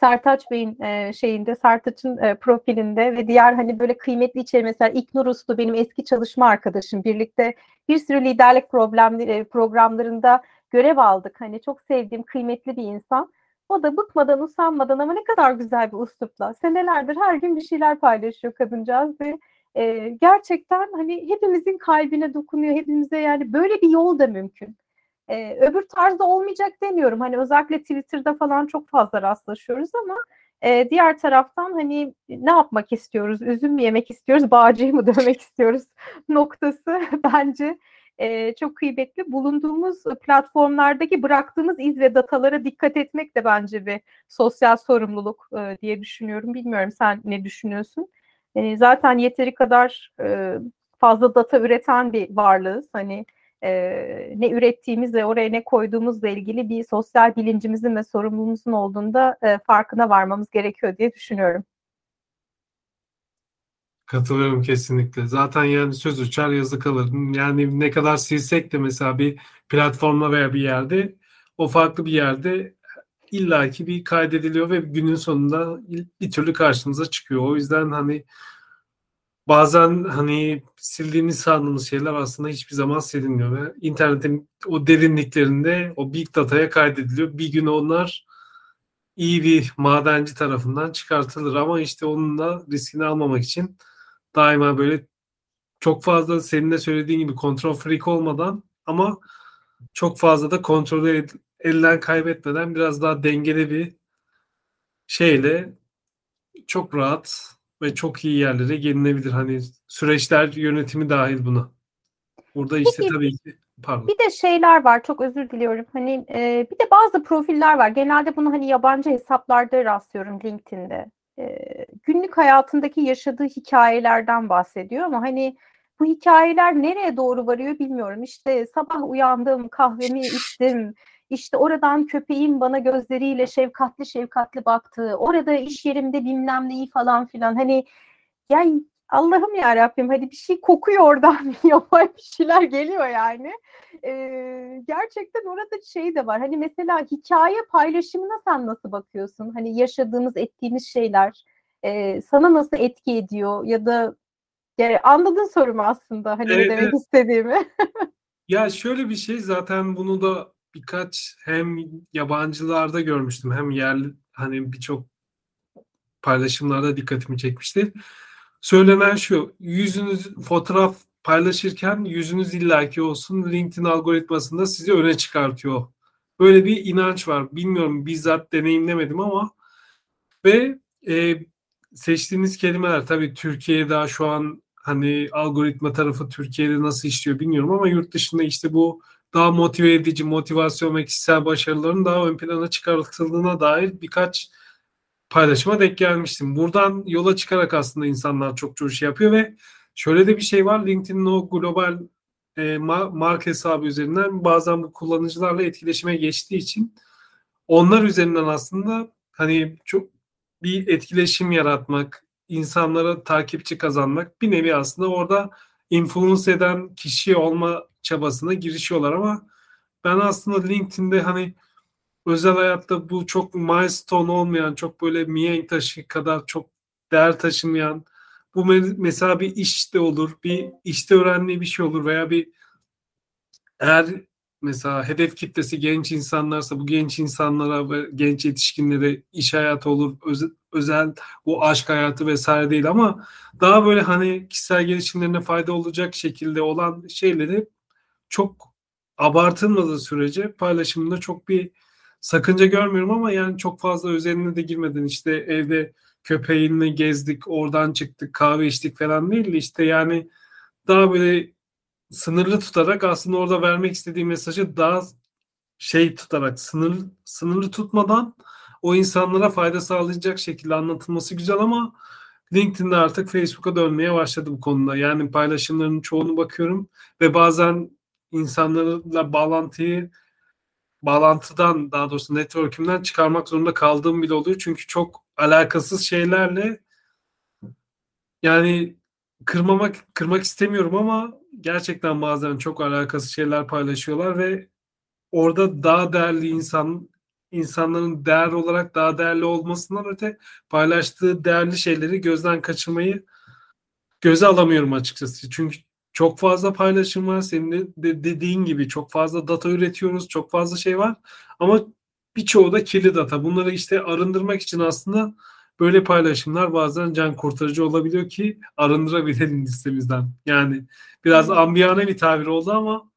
Sertaç Bey'in e, şeyinde, Sertaç'ın e, profilinde ve diğer hani böyle kıymetli içeri mesela İknur Uslu benim eski çalışma arkadaşım. Birlikte bir sürü liderlik problemleri, programlarında görev aldık. Hani çok sevdiğim, kıymetli bir insan. O da bıkmadan, usanmadan ama ne kadar güzel bir uslupla. Senelerdir her gün bir şeyler paylaşıyor kadıncağız ve e, gerçekten hani hepimizin kalbine dokunuyor. Hepimize yani böyle bir yol da mümkün. Ee, öbür tarzda olmayacak demiyorum. Hani özellikle Twitter'da falan çok fazla rastlaşıyoruz ama e, diğer taraftan hani ne yapmak istiyoruz? Üzüm mü yemek istiyoruz? Bağcıyı mı dövmek istiyoruz? Noktası bence e, çok kıymetli. Bulunduğumuz platformlardaki bıraktığımız iz ve datalara dikkat etmek de bence bir sosyal sorumluluk e, diye düşünüyorum. Bilmiyorum sen ne düşünüyorsun? E, zaten yeteri kadar e, fazla data üreten bir varlığız. Hani e, ne ürettiğimiz ve oraya ne koyduğumuzla ilgili bir sosyal bilincimizin ve sorumluluğumuzun olduğunda e, farkına varmamız gerekiyor diye düşünüyorum. Katılıyorum kesinlikle. Zaten yani söz uçar yazı kalır. Yani ne kadar silsek de mesela bir platformda veya bir yerde o farklı bir yerde illaki bir kaydediliyor ve günün sonunda bir türlü karşımıza çıkıyor. O yüzden hani bazen hani sildiğimiz sandığımız şeyler aslında hiçbir zaman silinmiyor ve internetin o derinliklerinde o big data'ya kaydediliyor. Bir gün onlar iyi bir madenci tarafından çıkartılır ama işte onun da riskini almamak için daima böyle çok fazla senin de söylediğin gibi kontrol freak olmadan ama çok fazla da kontrolü elden kaybetmeden biraz daha dengeli bir şeyle çok rahat ve çok iyi yerlere gelinebilir. Hani süreçler yönetimi dahil buna. Burada işte Peki, tabii ki pardon. Bir de şeyler var çok özür diliyorum. Hani e, bir de bazı profiller var. Genelde bunu hani yabancı hesaplarda rastlıyorum LinkedIn'de. E, günlük hayatındaki yaşadığı hikayelerden bahsediyor ama hani bu hikayeler nereye doğru varıyor bilmiyorum. İşte sabah uyandım, kahvemi içtim, işte oradan köpeğim bana gözleriyle şefkatli şefkatli baktı. Orada iş yerimde bilmem neyi falan filan. Hani yani Allah'ım ya Rabbim hadi bir şey kokuyor oradan yapay bir şeyler geliyor yani. Ee, gerçekten orada şey de var. Hani mesela hikaye paylaşımına sen nasıl bakıyorsun? Hani yaşadığımız, ettiğimiz şeyler e, sana nasıl etki ediyor ya da yani anladın sorumu aslında hani evet, demek evet. istediğimi. ya şöyle bir şey zaten bunu da birkaç hem yabancılarda görmüştüm hem yerli hani birçok paylaşımlarda dikkatimi çekmişti. Söylenen şu, yüzünüz fotoğraf paylaşırken yüzünüz illaki olsun LinkedIn algoritmasında sizi öne çıkartıyor. Böyle bir inanç var. Bilmiyorum bizzat deneyimlemedim ama ve e, seçtiğiniz kelimeler tabii Türkiye'de daha şu an hani algoritma tarafı Türkiye'de nasıl işliyor bilmiyorum ama yurt dışında işte bu daha motive edici, motivasyon ve kişisel başarıların daha ön plana çıkartıldığına dair birkaç paylaşıma denk gelmiştim. Buradan yola çıkarak aslında insanlar çok çok şey yapıyor ve şöyle de bir şey var. LinkedIn'in o global e, marka hesabı üzerinden bazen bu kullanıcılarla etkileşime geçtiği için onlar üzerinden aslında hani çok bir etkileşim yaratmak, insanlara takipçi kazanmak bir nevi aslında orada influence eden kişi olma çabasına girişiyorlar ama ben aslında LinkedIn'de hani özel hayatta bu çok milestone olmayan, çok böyle mihenk taşı kadar çok değer taşımayan bu mesela bir işte olur, bir işte öğrendiği bir şey olur veya bir eğer mesela hedef kitlesi genç insanlarsa bu genç insanlara ve genç yetişkinlere iş hayatı olur, özel, özel bu aşk hayatı vesaire değil ama daha böyle hani kişisel gelişimlerine fayda olacak şekilde olan şeyleri çok abartılmadığı sürece paylaşımında çok bir sakınca görmüyorum ama yani çok fazla özeline de girmeden işte evde köpeğinle gezdik, oradan çıktık, kahve içtik falan değil de işte yani daha böyle sınırlı tutarak aslında orada vermek istediği mesajı daha şey tutarak sınır sınırlı tutmadan o insanlara fayda sağlayacak şekilde anlatılması güzel ama LinkedIn'de artık Facebook'a dönmeye başladı bu konuda. Yani paylaşımların çoğunu bakıyorum ve bazen insanlarla bağlantıyı bağlantıdan daha doğrusu network'ümden çıkarmak zorunda kaldığım bile oluyor. Çünkü çok alakasız şeylerle yani kırmamak kırmak istemiyorum ama gerçekten bazen çok alakasız şeyler paylaşıyorlar ve orada daha değerli insan insanların değer olarak daha değerli olmasından öte paylaştığı değerli şeyleri gözden kaçırmayı göze alamıyorum açıkçası. Çünkü çok fazla paylaşım var. Senin de dediğin gibi çok fazla data üretiyoruz. Çok fazla şey var. Ama birçoğu da kirli data. Bunları işte arındırmak için aslında böyle paylaşımlar bazen can kurtarıcı olabiliyor ki arındırabilelim listemizden. Yani biraz ambiyane bir tabir oldu ama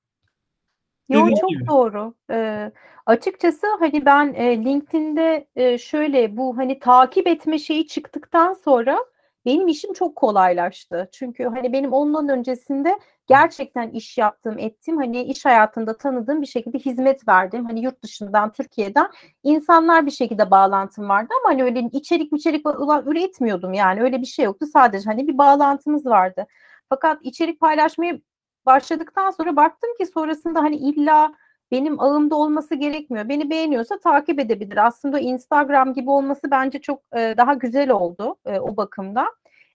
Yo, çok gibi. doğru. Ee, açıkçası hani ben e, LinkedIn'de e, şöyle bu hani takip etme şeyi çıktıktan sonra benim işim çok kolaylaştı. Çünkü hani benim ondan öncesinde gerçekten iş yaptığım, ettiğim, hani iş hayatında tanıdığım bir şekilde hizmet verdim. Hani yurt dışından, Türkiye'den insanlar bir şekilde bağlantım vardı ama hani öyle içerik içerik üretmiyordum yani öyle bir şey yoktu. Sadece hani bir bağlantımız vardı. Fakat içerik paylaşmayı başladıktan sonra baktım ki sonrasında hani illa benim ağımda olması gerekmiyor. Beni beğeniyorsa takip edebilir. Aslında Instagram gibi olması bence çok e, daha güzel oldu e, o bakımda.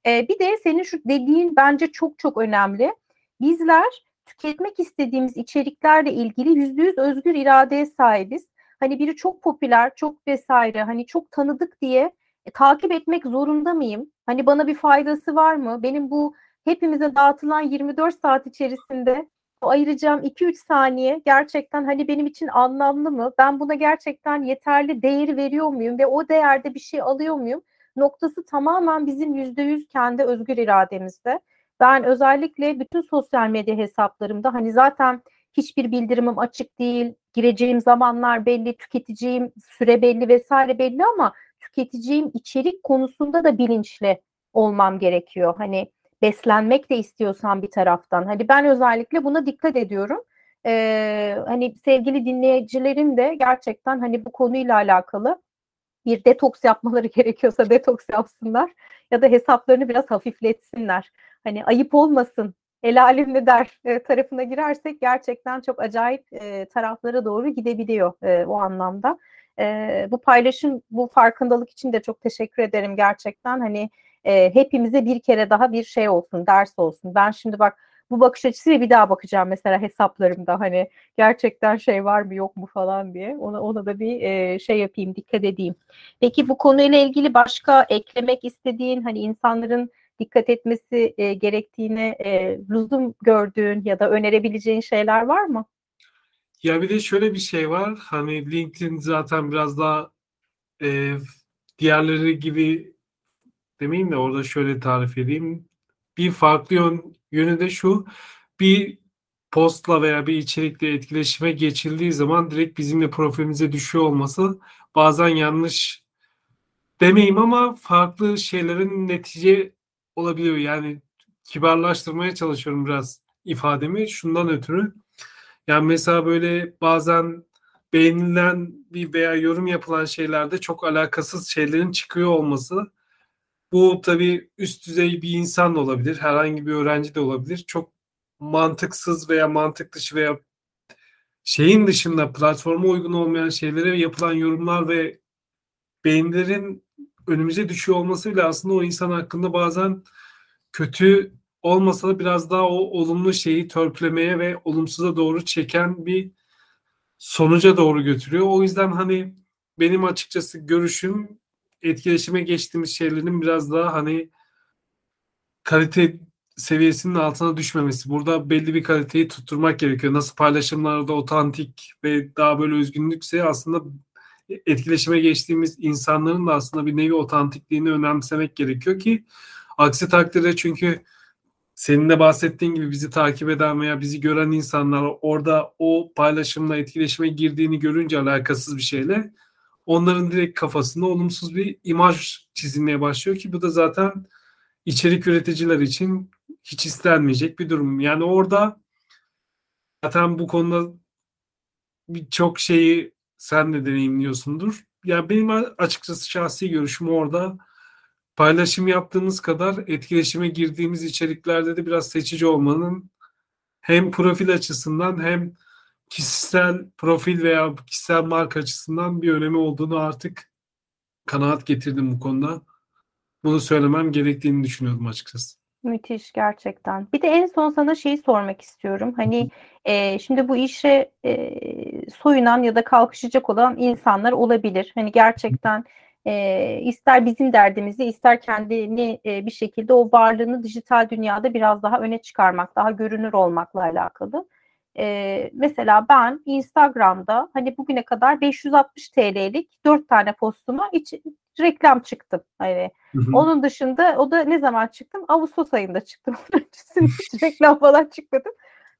E, bir de senin şu dediğin bence çok çok önemli. Bizler tüketmek istediğimiz içeriklerle ilgili yüzde yüz özgür iradeye sahibiz. Hani biri çok popüler, çok vesaire, hani çok tanıdık diye e, takip etmek zorunda mıyım? Hani bana bir faydası var mı? Benim bu hepimize dağıtılan 24 saat içerisinde ayıracağım 2-3 saniye gerçekten hani benim için anlamlı mı? Ben buna gerçekten yeterli değer veriyor muyum ve o değerde bir şey alıyor muyum? Noktası tamamen bizim %100 kendi özgür irademizde. Ben özellikle bütün sosyal medya hesaplarımda hani zaten hiçbir bildirimim açık değil, gireceğim zamanlar belli, tüketeceğim süre belli vesaire belli ama tüketeceğim içerik konusunda da bilinçli olmam gerekiyor. Hani beslenmek de istiyorsan bir taraftan. Hani ben özellikle buna dikkat ediyorum. Ee, hani sevgili dinleyicilerin de gerçekten hani bu konuyla alakalı bir detoks yapmaları gerekiyorsa detoks yapsınlar ya da hesaplarını biraz hafifletsinler. Hani ayıp olmasın, el alem ne der e, tarafına girersek gerçekten çok acayip e, taraflara doğru gidebiliyor e, o anlamda. E, bu paylaşım, bu farkındalık için de çok teşekkür ederim gerçekten. Hani e, hepimize bir kere daha bir şey olsun, ders olsun. Ben şimdi bak bu bakış açısıyla bir daha bakacağım mesela hesaplarımda hani gerçekten şey var mı yok mu falan diye ona ona da bir e, şey yapayım dikkat edeyim. Peki bu konuyla ilgili başka eklemek istediğin hani insanların dikkat etmesi e, gerektiğini e, lüzum gördüğün ya da önerebileceğin şeyler var mı? Ya bir de şöyle bir şey var. Hani LinkedIn zaten biraz daha e, diğerleri gibi demeyeyim de orada şöyle tarif edeyim. Bir farklı yön, yönü de şu. Bir postla veya bir içerikle etkileşime geçildiği zaman direkt bizimle profilimize düşüyor olması bazen yanlış demeyeyim ama farklı şeylerin netice olabiliyor. Yani kibarlaştırmaya çalışıyorum biraz ifademi şundan ötürü. Yani mesela böyle bazen beğenilen bir veya yorum yapılan şeylerde çok alakasız şeylerin çıkıyor olması bu tabii üst düzey bir insan da olabilir, herhangi bir öğrenci de olabilir. Çok mantıksız veya mantık dışı veya şeyin dışında platforma uygun olmayan şeylere yapılan yorumlar ve beğenilerin önümüze düşüyor olması bile aslında o insan hakkında bazen kötü olmasa da biraz daha o olumlu şeyi törpülemeye ve olumsuza doğru çeken bir sonuca doğru götürüyor. O yüzden hani benim açıkçası görüşüm etkileşime geçtiğimiz şeylerin biraz daha hani kalite seviyesinin altına düşmemesi. Burada belli bir kaliteyi tutturmak gerekiyor. Nasıl paylaşımlarda otantik ve daha böyle özgünlükse aslında etkileşime geçtiğimiz insanların da aslında bir nevi otantikliğini önemsemek gerekiyor ki aksi takdirde çünkü senin de bahsettiğin gibi bizi takip eden veya bizi gören insanlar orada o paylaşımla etkileşime girdiğini görünce alakasız bir şeyle onların direkt kafasında olumsuz bir imaj çizilmeye başlıyor ki bu da zaten içerik üreticiler için hiç istenmeyecek bir durum. Yani orada zaten bu konuda birçok şeyi sen de deneyimliyorsundur. Ya yani benim açıkçası şahsi görüşüm orada paylaşım yaptığımız kadar etkileşime girdiğimiz içeriklerde de biraz seçici olmanın hem profil açısından hem kişisel profil veya kişisel marka açısından bir önemi olduğunu artık kanaat getirdim bu konuda. Bunu söylemem gerektiğini düşünüyorum açıkçası. Müthiş gerçekten. Bir de en son sana şeyi sormak istiyorum. Hani e, şimdi bu işe e, soyunan ya da kalkışacak olan insanlar olabilir. Hani gerçekten e, ister bizim derdimizi ister kendini e, bir şekilde o varlığını dijital dünyada biraz daha öne çıkarmak, daha görünür olmakla alakalı. E, mesela ben Instagram'da hani bugüne kadar 560 TL'lik 4 tane postuma hiç reklam çıktım. Hani hı hı. onun dışında o da ne zaman çıktım? Ağustos ayında çıktım. Öncesinde hiç reklam falan çıkmadım.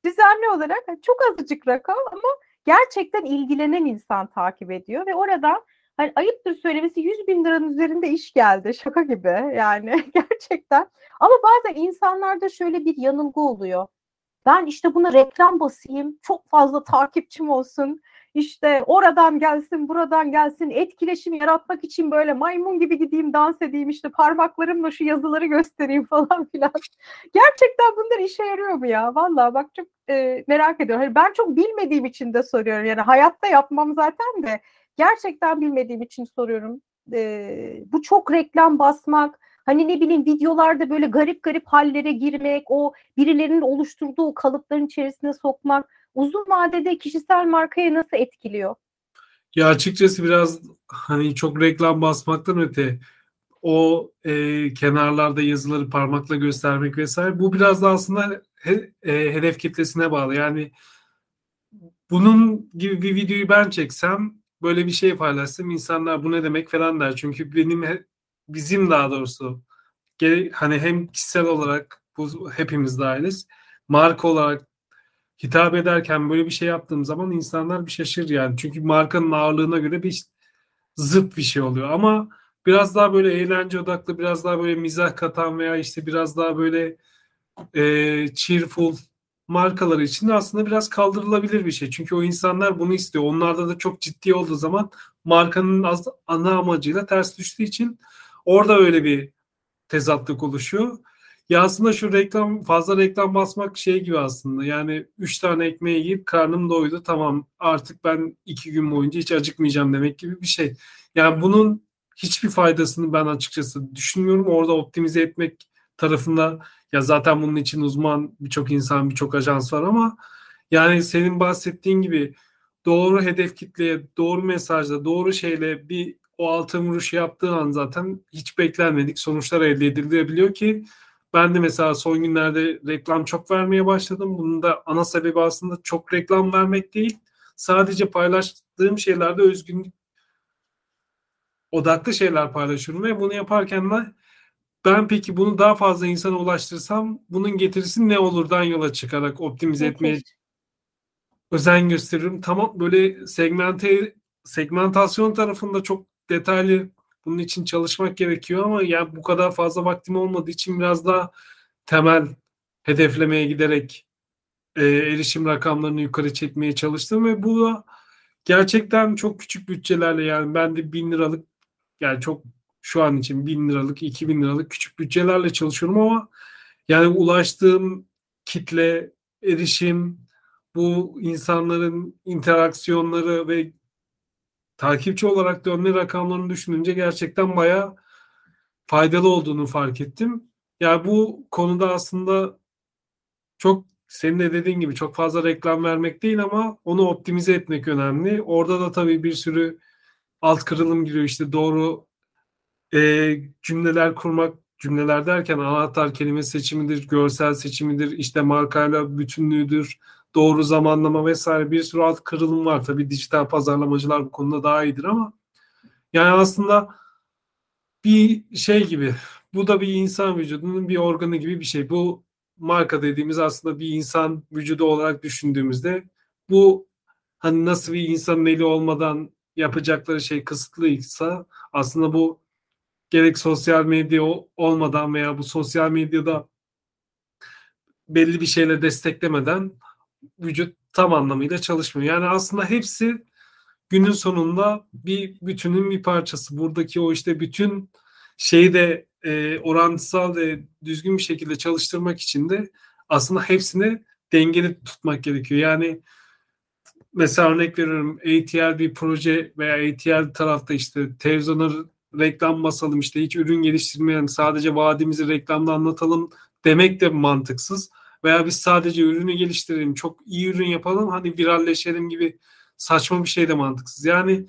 Düzenli olarak hani çok azıcık rakam ama gerçekten ilgilenen insan takip ediyor ve orada hani ayıptır söylemesi 100 bin liranın üzerinde iş geldi. Şaka gibi yani gerçekten. Ama bazen insanlarda şöyle bir yanılgı oluyor. Ben işte buna reklam basayım, çok fazla takipçim olsun, işte oradan gelsin, buradan gelsin, etkileşim yaratmak için böyle maymun gibi gideyim, dans edeyim, işte parmaklarımla şu yazıları göstereyim falan filan. Gerçekten bunlar işe yarıyor mu ya? Vallahi bak çok e, merak ediyorum. Hani ben çok bilmediğim için de soruyorum. Yani hayatta yapmam zaten de gerçekten bilmediğim için soruyorum. E, bu çok reklam basmak, Hani ne bileyim videolarda böyle garip garip hallere girmek, o birilerinin oluşturduğu kalıpların içerisine sokmak uzun vadede kişisel markaya nasıl etkiliyor? Ya açıkçası biraz hani çok reklam basmaktan öte o e, kenarlarda yazıları parmakla göstermek vesaire bu biraz da aslında he, e, hedef kitlesine bağlı. Yani bunun gibi bir videoyu ben çeksem böyle bir şey paylaşsam insanlar bu ne demek falan der. Çünkü benim bizim daha doğrusu hani hem kişisel olarak bu hepimiz dahiliz marka olarak hitap ederken böyle bir şey yaptığım zaman insanlar bir şaşır yani. Çünkü markanın ağırlığına göre bir zıt bir şey oluyor ama biraz daha böyle eğlence odaklı biraz daha böyle mizah katan veya işte biraz daha böyle e, cheerful markaları için de aslında biraz kaldırılabilir bir şey. Çünkü o insanlar bunu istiyor. Onlarda da çok ciddi olduğu zaman markanın az, ana amacıyla ters düştüğü için orada öyle bir tezatlık oluşuyor. Ya aslında şu reklam fazla reklam basmak şey gibi aslında. Yani üç tane ekmeği yiyip karnım doydu tamam artık ben iki gün boyunca hiç acıkmayacağım demek gibi bir şey. Yani bunun hiçbir faydasını ben açıkçası düşünmüyorum. Orada optimize etmek tarafında ya zaten bunun için uzman birçok insan birçok ajans var ama yani senin bahsettiğin gibi doğru hedef kitleye doğru mesajla doğru şeyle bir o altın vuruş yaptığı an zaten hiç beklenmedik sonuçlar elde edilebiliyor ki ben de mesela son günlerde reklam çok vermeye başladım. Bunun da ana sebebi aslında çok reklam vermek değil. Sadece paylaştığım şeylerde özgünlük odaklı şeyler paylaşıyorum ve bunu yaparken de ben peki bunu daha fazla insana ulaştırsam bunun getirisi ne olurdan yola çıkarak optimize etmeye özen gösteriyorum. Tamam böyle segmente segmentasyon tarafında çok detaylı bunun için çalışmak gerekiyor ama ya bu kadar fazla vaktim olmadığı için biraz daha temel hedeflemeye giderek e, erişim rakamlarını yukarı çekmeye çalıştım ve bu gerçekten çok küçük bütçelerle yani ben de bin liralık yani çok şu an için bin liralık, iki bin liralık küçük bütçelerle çalışıyorum ama yani ulaştığım kitle, erişim, bu insanların interaksiyonları ve takipçi olarak dönme rakamlarını düşününce gerçekten bayağı faydalı olduğunu fark ettim. Yani bu konuda aslında çok senin de dediğin gibi çok fazla reklam vermek değil ama onu optimize etmek önemli. Orada da tabii bir sürü alt kırılım giriyor. İşte doğru e, cümleler kurmak, cümleler derken anahtar kelime seçimidir, görsel seçimidir, işte markayla bütünlüğüdür, doğru zamanlama vesaire bir sürü alt kırılım var. Tabii dijital pazarlamacılar bu konuda daha iyidir ama yani aslında bir şey gibi bu da bir insan vücudunun bir organı gibi bir şey. Bu marka dediğimiz aslında bir insan vücudu olarak düşündüğümüzde bu hani nasıl bir insanın eli olmadan yapacakları şey kısıtlıysa aslında bu gerek sosyal medya olmadan veya bu sosyal medyada belli bir şeyle desteklemeden vücut tam anlamıyla çalışmıyor. Yani aslında hepsi günün sonunda bir bütünün bir parçası. Buradaki o işte bütün şeyi de e, orantısal ve düzgün bir şekilde çalıştırmak için de aslında hepsini dengeli tutmak gerekiyor. Yani mesela örnek veriyorum ATL bir proje veya ATL tarafta işte televizyona reklam basalım işte hiç ürün geliştirmeyen sadece vaadimizi reklamda anlatalım demek de mantıksız. Veya biz sadece ürünü geliştirelim, çok iyi ürün yapalım, hani viralleşelim gibi saçma bir şey de mantıksız. Yani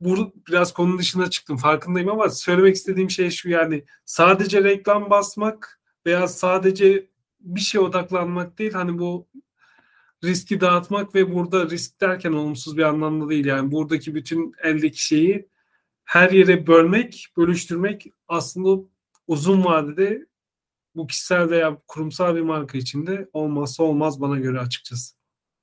bu biraz konunun dışına çıktım farkındayım ama söylemek istediğim şey şu yani sadece reklam basmak veya sadece bir şeye odaklanmak değil hani bu riski dağıtmak ve burada risk derken olumsuz bir anlamda değil yani buradaki bütün eldeki şeyi her yere bölmek, bölüştürmek aslında uzun vadede bu kişisel veya kurumsal bir marka içinde olmazsa olmaz bana göre açıkçası.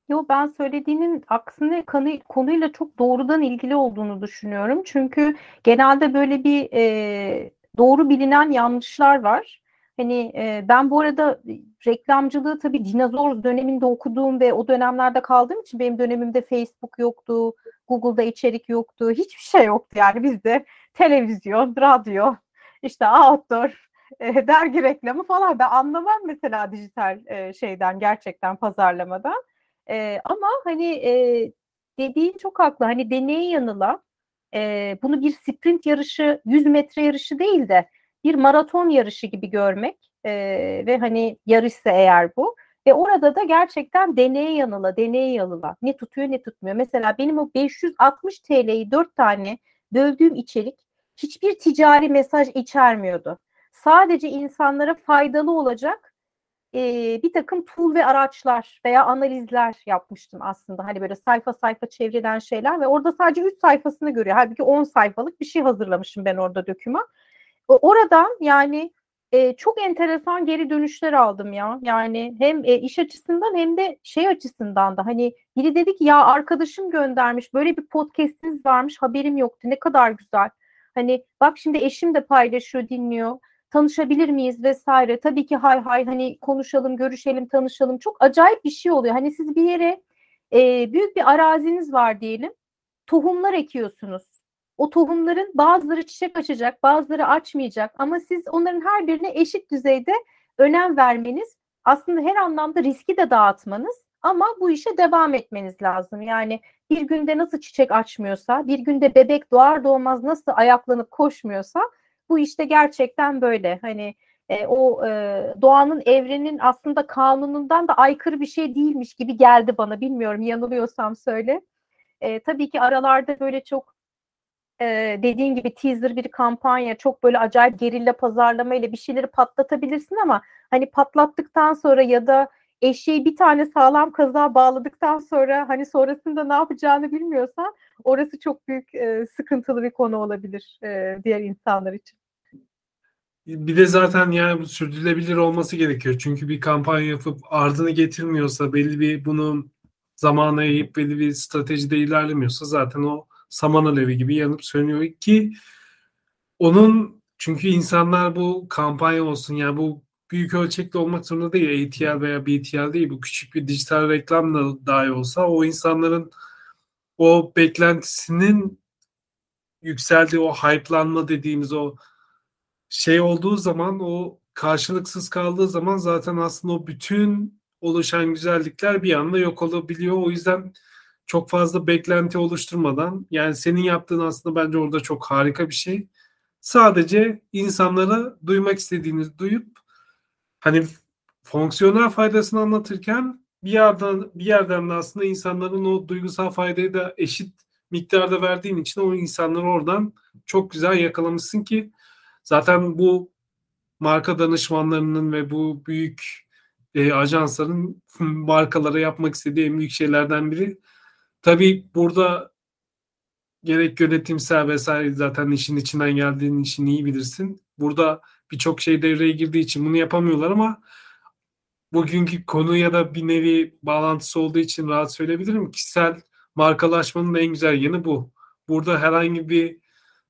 Yo ben söylediğinin aksine konuyla çok doğrudan ilgili olduğunu düşünüyorum. Çünkü genelde böyle bir e, doğru bilinen yanlışlar var. Hani e, ben bu arada reklamcılığı tabii dinozor döneminde okuduğum ve o dönemlerde kaldığım için benim dönemimde Facebook yoktu, Google'da içerik yoktu, hiçbir şey yoktu yani bizde televizyon, radyo, işte outdoor, e, dergi reklamı falan ben anlamam mesela dijital e, şeyden gerçekten pazarlamadan. E, ama hani e, dediğin çok haklı. Hani deneye yanıla e, bunu bir sprint yarışı, 100 metre yarışı değil de bir maraton yarışı gibi görmek e, ve hani yarışsa eğer bu ve orada da gerçekten deneye yanıla, deneye yanıla ne tutuyor ne tutmuyor. Mesela benim o 560 TL'yi 4 tane böldüğüm içerik hiçbir ticari mesaj içermiyordu. Sadece insanlara faydalı olacak e, bir takım tool ve araçlar veya analizler yapmıştım aslında. Hani böyle sayfa sayfa çevrilen şeyler ve orada sadece 3 sayfasını görüyor. Halbuki 10 sayfalık bir şey hazırlamışım ben orada döküman. Oradan yani e, çok enteresan geri dönüşler aldım ya. Yani hem e, iş açısından hem de şey açısından da hani biri dedi ki ya arkadaşım göndermiş böyle bir podcast'iniz varmış haberim yoktu ne kadar güzel. Hani bak şimdi eşim de paylaşıyor dinliyor tanışabilir miyiz vesaire. Tabii ki hay hay hani konuşalım, görüşelim, tanışalım. Çok acayip bir şey oluyor. Hani siz bir yere e, büyük bir araziniz var diyelim. Tohumlar ekiyorsunuz. O tohumların bazıları çiçek açacak, bazıları açmayacak ama siz onların her birine eşit düzeyde önem vermeniz, aslında her anlamda riski de dağıtmanız ama bu işe devam etmeniz lazım. Yani bir günde nasıl çiçek açmıyorsa, bir günde bebek doğar doğmaz nasıl ayaklanıp koşmuyorsa bu işte gerçekten böyle hani e, o e, doğanın evrenin aslında kanunundan da aykırı bir şey değilmiş gibi geldi bana bilmiyorum yanılıyorsam söyle. E, tabii ki aralarda böyle çok e, dediğin gibi teaser bir kampanya çok böyle acayip gerilla pazarlama ile bir şeyleri patlatabilirsin ama hani patlattıktan sonra ya da eşeği bir tane sağlam kazığa bağladıktan sonra hani sonrasında ne yapacağını bilmiyorsan orası çok büyük e, sıkıntılı bir konu olabilir e, diğer insanlar için. Bir de zaten yani sürdürülebilir olması gerekiyor. Çünkü bir kampanya yapıp ardını getirmiyorsa belli bir bunu zamana yayıp belli bir stratejide ilerlemiyorsa zaten o saman alevi gibi yanıp sönüyor ki onun çünkü insanlar bu kampanya olsun yani bu büyük ölçekli olmak zorunda değil. ATL veya BTL değil. Bu küçük bir dijital reklam da dahi olsa o insanların o beklentisinin yükseldiği o hype'lanma dediğimiz o şey olduğu zaman o karşılıksız kaldığı zaman zaten aslında o bütün oluşan güzellikler bir anda yok olabiliyor. O yüzden çok fazla beklenti oluşturmadan yani senin yaptığın aslında bence orada çok harika bir şey. Sadece insanlara duymak istediğiniz duyup hani fonksiyonel faydasını anlatırken bir yerden bir yerden de aslında insanların o duygusal faydayı da eşit miktarda verdiğin için o insanları oradan çok güzel yakalamışsın ki Zaten bu marka danışmanlarının ve bu büyük e, ajansların markalara yapmak istediği en büyük şeylerden biri. Tabii burada gerek yönetimsel vesaire zaten işin içinden geldiğin için iyi bilirsin. Burada birçok şey devreye girdiği için bunu yapamıyorlar ama bugünkü konu ya da bir nevi bağlantısı olduğu için rahat söyleyebilirim. Kişisel markalaşmanın en güzel yanı bu. Burada herhangi bir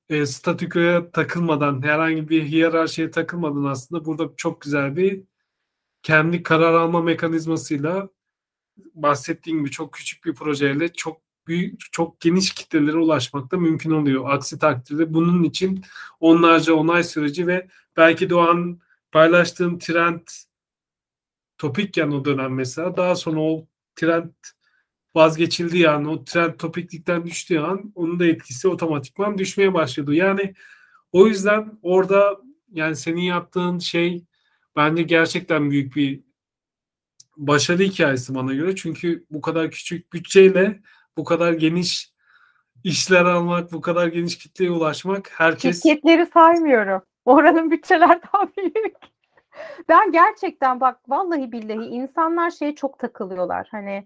e, statükoya takılmadan, herhangi bir hiyerarşiye takılmadan aslında burada çok güzel bir kendi karar alma mekanizmasıyla bahsettiğim gibi çok küçük bir projeyle çok büyük, çok geniş kitlelere ulaşmak da mümkün oluyor. Aksi takdirde bunun için onlarca onay süreci ve belki de o an paylaştığım trend topikken o dönem mesela daha sonra o trend vazgeçildiği an, o trend topiklikten düştüğü an onun da etkisi otomatikman düşmeye başladı. Yani o yüzden orada yani senin yaptığın şey bence gerçekten büyük bir başarı hikayesi bana göre. Çünkü bu kadar küçük bütçeyle bu kadar geniş işler almak, bu kadar geniş kitleye ulaşmak herkes... Şirketleri saymıyorum. Oranın bütçeler daha büyük. Ben gerçekten bak vallahi billahi insanlar şeye çok takılıyorlar. Hani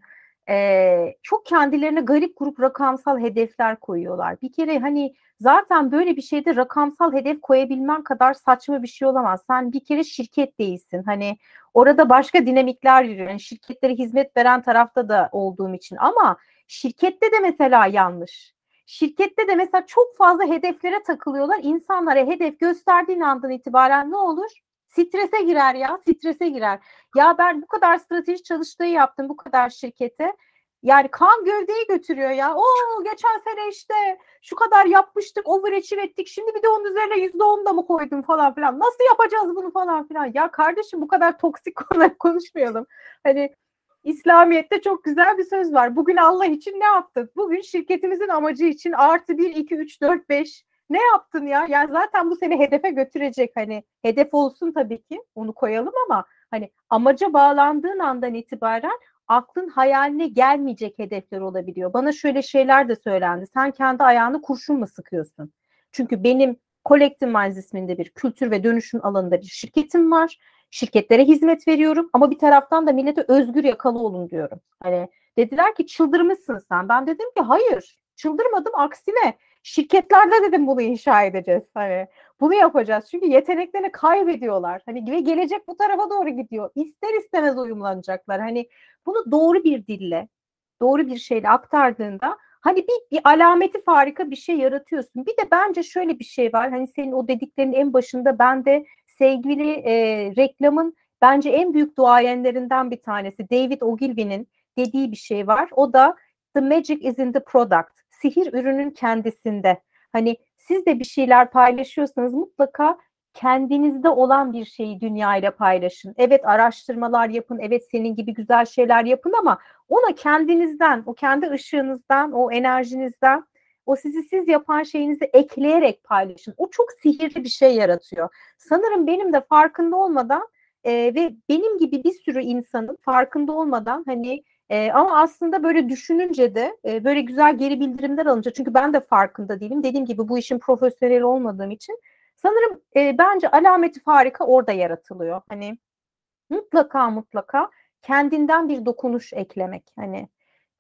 e, çok kendilerine garip grup rakamsal hedefler koyuyorlar. Bir kere hani zaten böyle bir şeyde rakamsal hedef koyabilmen kadar saçma bir şey olamaz. Sen bir kere şirket değilsin. Hani orada başka dinamikler yürüyor. Yani şirketlere hizmet veren tarafta da olduğum için ama şirkette de mesela yanlış. Şirkette de mesela çok fazla hedeflere takılıyorlar. İnsanlara hedef gösterdiğin andan itibaren ne olur? Strese girer ya, strese girer. Ya ben bu kadar strateji çalıştığı yaptım bu kadar şirkete. Yani kan gövdeyi götürüyor ya. O geçen sene işte şu kadar yapmıştık, overachieve ettik. Şimdi bir de onun üzerine yüzde on da mı koydum falan filan. Nasıl yapacağız bunu falan filan. Ya kardeşim bu kadar toksik konular konuşmayalım. Hani İslamiyet'te çok güzel bir söz var. Bugün Allah için ne yaptık? Bugün şirketimizin amacı için artı bir, iki, üç, dört, beş ne yaptın ya? Yani zaten bu seni hedefe götürecek. Hani hedef olsun tabii ki onu koyalım ama hani amaca bağlandığın andan itibaren aklın hayaline gelmeyecek hedefler olabiliyor. Bana şöyle şeyler de söylendi. Sen kendi ayağını kurşun mu sıkıyorsun? Çünkü benim Collective Minds isminde bir kültür ve dönüşüm alanında bir şirketim var. Şirketlere hizmet veriyorum ama bir taraftan da millete özgür yakalı olun diyorum. Hani dediler ki çıldırmışsın sen. Ben dedim ki hayır çıldırmadım aksine şirketlerde dedim bunu inşa edeceğiz. Hani bunu yapacağız. Çünkü yeteneklerini kaybediyorlar. Hani ve gelecek bu tarafa doğru gidiyor. İster istemez uyumlanacaklar. Hani bunu doğru bir dille, doğru bir şeyle aktardığında hani bir, bir alameti farika bir şey yaratıyorsun. Bir de bence şöyle bir şey var. Hani senin o dediklerin en başında ben de sevgili e, reklamın bence en büyük duayenlerinden bir tanesi David Ogilvy'nin dediği bir şey var. O da the magic is in the product sihir ürünün kendisinde. Hani siz de bir şeyler paylaşıyorsanız mutlaka kendinizde olan bir şeyi dünyayla paylaşın. Evet araştırmalar yapın, evet senin gibi güzel şeyler yapın ama ona kendinizden, o kendi ışığınızdan, o enerjinizden, o sizi siz yapan şeyinizi ekleyerek paylaşın. O çok sihirli bir şey yaratıyor. Sanırım benim de farkında olmadan e, ve benim gibi bir sürü insanın farkında olmadan hani e, ama aslında böyle düşününce de e, böyle güzel geri bildirimler alınca çünkü ben de farkında değilim. Dediğim gibi bu işin profesyonel olmadığım için sanırım e, bence alameti farika orada yaratılıyor. Hani mutlaka mutlaka kendinden bir dokunuş eklemek. Hani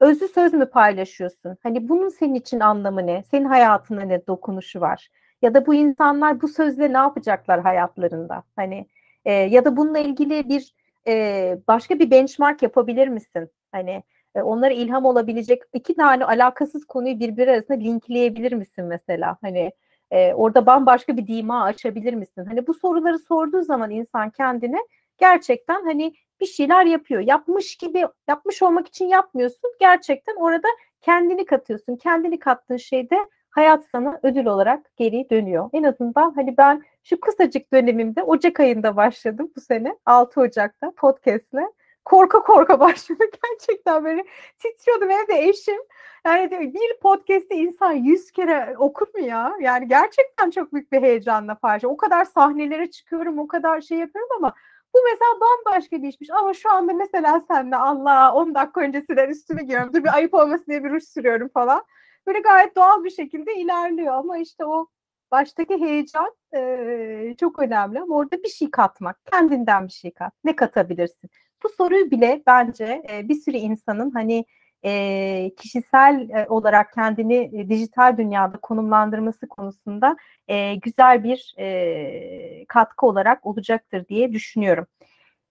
özlü söz mü paylaşıyorsun? Hani bunun senin için anlamı ne? Senin hayatında ne dokunuşu var? Ya da bu insanlar bu sözle ne yapacaklar hayatlarında? Hani e, ya da bununla ilgili bir e, başka bir benchmark yapabilir misin? Hani e, onlara ilham olabilecek iki tane alakasız konuyu birbiri arasında linkleyebilir misin mesela? Hani e, orada bambaşka bir dima açabilir misin? Hani bu soruları sorduğu zaman insan kendine gerçekten hani bir şeyler yapıyor. Yapmış gibi yapmış olmak için yapmıyorsun. Gerçekten orada kendini katıyorsun. Kendini kattığın şeyde hayat sana ödül olarak geri dönüyor. En azından hani ben şu kısacık dönemimde Ocak ayında başladım bu sene 6 Ocak'ta podcast'le korka korka başladı. Gerçekten böyle titriyordum evde eşim. Yani bir podcast'i insan yüz kere okur mu ya? Yani gerçekten çok büyük bir heyecanla paylaşıyorum. O kadar sahnelere çıkıyorum, o kadar şey yapıyorum ama bu mesela bambaşka bir işmiş. Ama şu anda mesela senle Allah 10 dakika öncesinden üstümü giyiyorum. Dur bir ayıp olmasın diye bir ruj sürüyorum falan. Böyle gayet doğal bir şekilde ilerliyor. Ama işte o baştaki heyecan e, çok önemli. Ama orada bir şey katmak. Kendinden bir şey kat. Ne katabilirsin? Bu soruyu bile bence e, bir sürü insanın hani e, kişisel e, olarak kendini e, dijital dünyada konumlandırması konusunda e, güzel bir e, katkı olarak olacaktır diye düşünüyorum.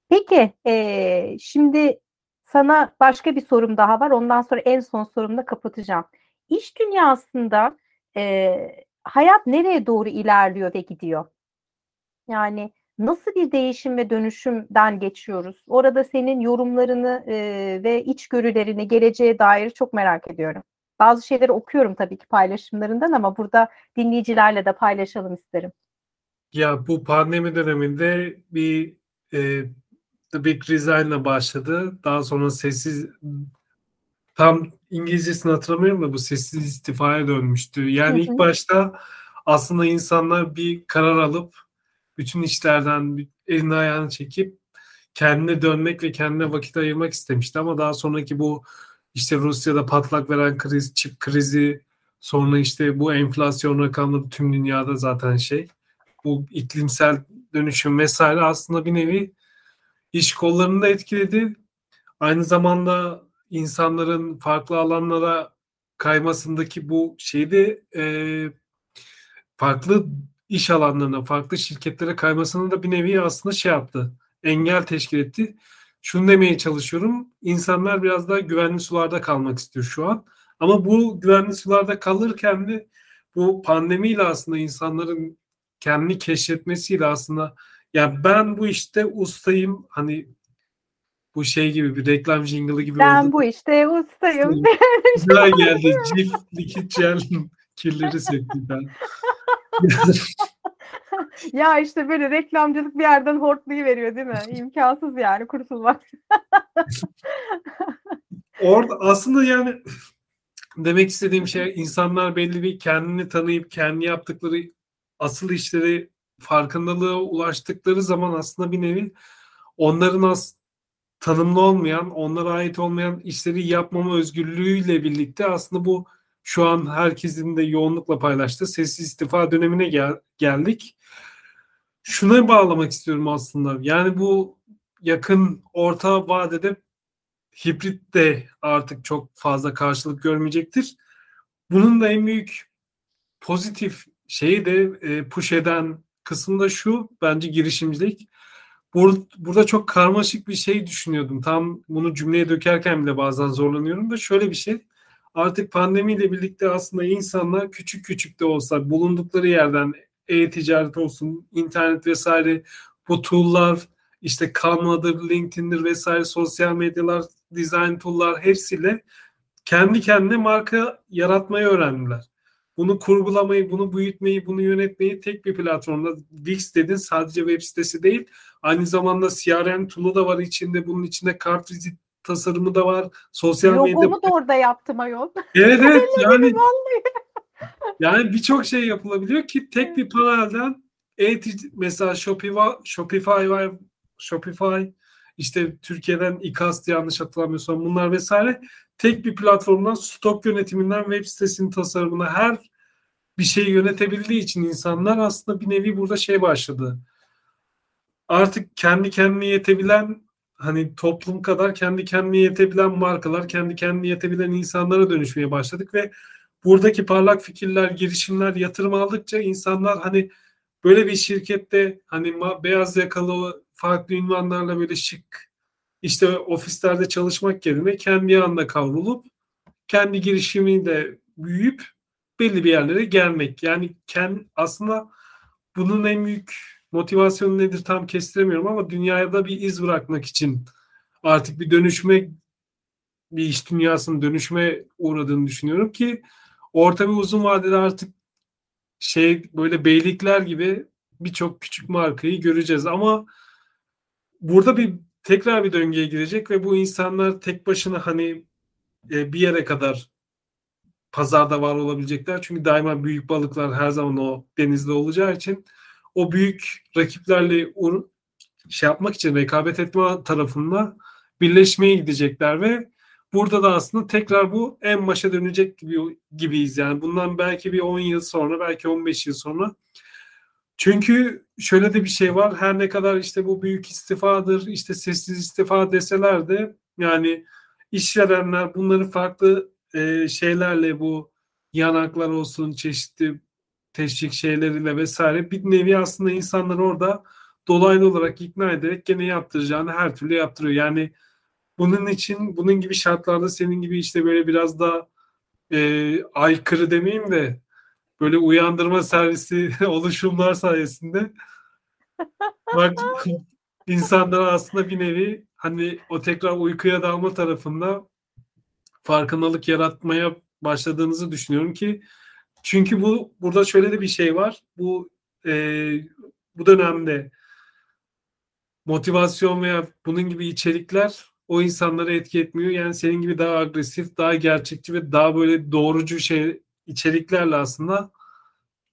Peki e, şimdi sana başka bir sorum daha var. Ondan sonra en son sorumla kapatacağım. İş dünyasında e, hayat nereye doğru ilerliyor ve gidiyor? Yani nasıl bir değişim ve dönüşümden geçiyoruz? Orada senin yorumlarını e, ve içgörülerini geleceğe dair çok merak ediyorum. Bazı şeyleri okuyorum tabii ki paylaşımlarından ama burada dinleyicilerle de paylaşalım isterim. Ya bu pandemi döneminde bir e, The Big Resign'la başladı. Daha sonra sessiz tam İngilizcesini hatırlamıyorum da bu sessiz istifaya dönmüştü. Yani ilk başta aslında insanlar bir karar alıp bütün işlerden elini ayağını çekip kendine dönmek ve kendine vakit ayırmak istemişti ama daha sonraki bu işte Rusya'da patlak veren kriz, çip krizi, sonra işte bu enflasyon rakamları tüm dünyada zaten şey. Bu iklimsel dönüşüm vesaire aslında bir nevi iş kollarını da etkiledi. Aynı zamanda insanların farklı alanlara kaymasındaki bu şeyde e, farklı iş alanlarına, farklı şirketlere kaymasını da bir nevi aslında şey yaptı. Engel teşkil etti. Şunu demeye çalışıyorum. İnsanlar biraz daha güvenli sularda kalmak istiyor şu an. Ama bu güvenli sularda kalırken de bu pandemiyle aslında insanların kendini keşfetmesiyle aslında ya ben bu işte ustayım hani bu şey gibi bir reklam jingle'ı gibi ben oldu. bu işte ustayım. Güzel geldi. Cif, likit kirleri söktü ben. ya işte böyle reklamcılık bir yerden hortlayı veriyor değil mi? İmkansız yani kurtulmak. Orada aslında yani demek istediğim şey insanlar belli bir kendini tanıyıp kendi yaptıkları asıl işleri farkındalığa ulaştıkları zaman aslında bir nevi onların as tanımlı olmayan, onlara ait olmayan işleri yapmama özgürlüğüyle birlikte aslında bu şu an herkesin de yoğunlukla paylaştığı sessiz istifa dönemine gel- geldik. Şuna bağlamak istiyorum aslında. Yani bu yakın orta vadede hibrit de artık çok fazla karşılık görmeyecektir. Bunun da en büyük pozitif şeyi de e, push eden kısımda şu bence girişimcilik. Bur burada çok karmaşık bir şey düşünüyordum. Tam bunu cümleye dökerken bile bazen zorlanıyorum da şöyle bir şey. Artık pandemiyle birlikte aslında insanlar küçük küçük de olsa bulundukları yerden e-ticaret olsun, internet vesaire bu tool'lar işte Canva'dır, LinkedIn'dir vesaire sosyal medyalar, design tool'lar hepsiyle kendi kendine marka yaratmayı öğrendiler. Bunu kurgulamayı, bunu büyütmeyi, bunu yönetmeyi tek bir platformda Wix dedin sadece web sitesi değil. Aynı zamanda CRM tool'u da var içinde. Bunun içinde kart vizit tasarımı da var. Sosyal medya. Logomu da orada yaptım ayol. Evet evet yani yani birçok şey yapılabiliyor ki tek bir panelden e mesela Shopify, Shopify var, Shopify işte Türkiye'den İKAST yanlış hatırlamıyorsam bunlar vesaire tek bir platformdan stok yönetiminden web sitesinin tasarımına her bir şeyi yönetebildiği için insanlar aslında bir nevi burada şey başladı. Artık kendi kendine yetebilen hani toplum kadar kendi kendine yetebilen markalar, kendi kendine yetebilen insanlara dönüşmeye başladık ve buradaki parlak fikirler, girişimler, yatırım aldıkça insanlar hani böyle bir şirkette hani beyaz yakalı farklı ünvanlarla böyle şık işte ofislerde çalışmak yerine kendi anda kavrulup kendi girişimiyle büyüyüp belli bir yerlere gelmek. Yani kendi, aslında bunun en büyük motivasyonu nedir tam kestiremiyorum ama dünyada bir iz bırakmak için artık bir dönüşme bir iş dünyasının dönüşme uğradığını düşünüyorum ki orta ve uzun vadede artık şey böyle beylikler gibi birçok küçük markayı göreceğiz ama burada bir tekrar bir döngüye girecek ve bu insanlar tek başına hani e, bir yere kadar pazarda var olabilecekler. Çünkü daima büyük balıklar her zaman o denizde olacağı için o büyük rakiplerle şey yapmak için rekabet etme tarafında birleşmeye gidecekler ve burada da aslında tekrar bu en başa dönecek gibi gibiyiz yani bundan belki bir 10 yıl sonra belki 15 yıl sonra çünkü şöyle de bir şey var. Her ne kadar işte bu büyük istifadır, işte sessiz istifa deseler de yani işverenler bunları farklı e, şeylerle bu yanaklar olsun, çeşitli teşvik şeyleriyle vesaire bir nevi aslında insanlar orada dolaylı olarak ikna ederek gene yaptıracağını her türlü yaptırıyor. Yani bunun için bunun gibi şartlarda senin gibi işte böyle biraz da e, aykırı demeyeyim de böyle uyandırma servisi oluşumlar sayesinde bak insanlar aslında bir nevi hani o tekrar uykuya dalma tarafında farkındalık yaratmaya başladığınızı düşünüyorum ki çünkü bu burada şöyle de bir şey var. Bu e, bu dönemde motivasyon veya bunun gibi içerikler o insanlara etki etmiyor. Yani senin gibi daha agresif, daha gerçekçi ve daha böyle doğrucu şey içeriklerle aslında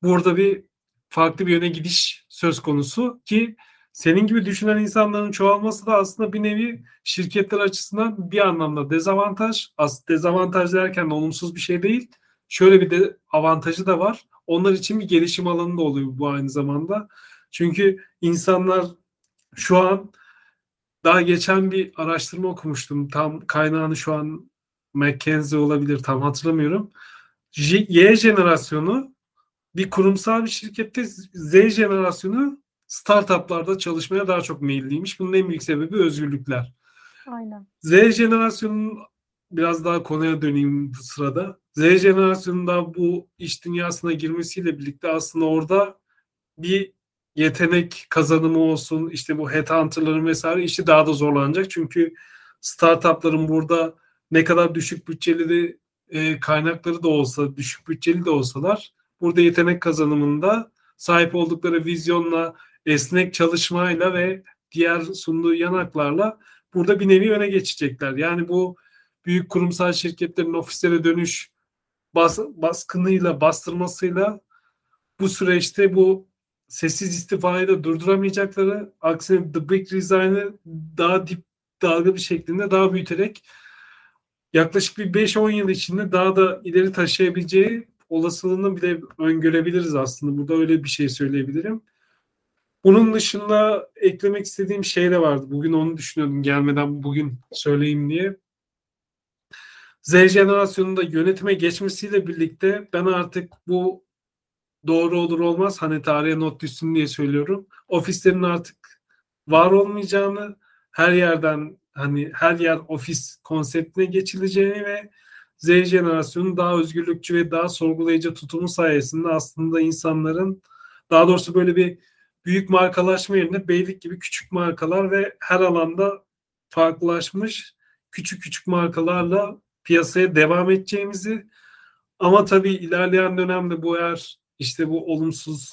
burada bir farklı bir yöne gidiş söz konusu ki senin gibi düşünen insanların çoğalması da aslında bir nevi şirketler açısından bir anlamda dezavantaj. Aslında dezavantaj derken de olumsuz bir şey değil. Şöyle bir de avantajı da var. Onlar için bir gelişim alanı da oluyor bu aynı zamanda. Çünkü insanlar şu an daha geçen bir araştırma okumuştum. Tam kaynağını şu an McKinsey olabilir tam hatırlamıyorum. J- y jenerasyonu bir kurumsal bir şirkette Z jenerasyonu startuplarda çalışmaya daha çok meyilliymiş. Bunun en büyük sebebi özgürlükler. Aynen. Z jenerasyonunun biraz daha konuya döneyim bu sırada. Z jenerasyonunda bu iş dünyasına girmesiyle birlikte aslında orada bir yetenek kazanımı olsun işte bu headhunter'ların vesaire işi daha da zorlanacak. Çünkü startupların burada ne kadar düşük bütçeli e, kaynakları da olsa, düşük bütçeli de olsalar burada yetenek kazanımında sahip oldukları vizyonla, esnek çalışmayla ve diğer sunduğu yanaklarla burada bir nevi öne geçecekler. Yani bu büyük kurumsal şirketlerin ofislere dönüş bas, baskınıyla, bastırmasıyla bu süreçte bu sessiz istifayı da durduramayacakları aksine The Big Resign'ı daha dip dalga bir şeklinde daha büyüterek yaklaşık bir 5-10 yıl içinde daha da ileri taşıyabileceği olasılığını bile öngörebiliriz aslında. Burada öyle bir şey söyleyebilirim. Bunun dışında eklemek istediğim şey de vardı. Bugün onu düşünüyordum gelmeden bugün söyleyeyim diye. Z jenerasyonunda yönetime geçmesiyle birlikte ben artık bu doğru olur olmaz hani tarihe not düşsün diye söylüyorum. Ofislerin artık var olmayacağını, her yerden hani her yer ofis konseptine geçileceğini ve Z jenerasyonun daha özgürlükçü ve daha sorgulayıcı tutumu sayesinde aslında insanların daha doğrusu böyle bir büyük markalaşma yerine beylik gibi küçük markalar ve her alanda farklılaşmış küçük küçük markalarla piyasaya devam edeceğimizi ama tabii ilerleyen dönemde bu eğer işte bu olumsuz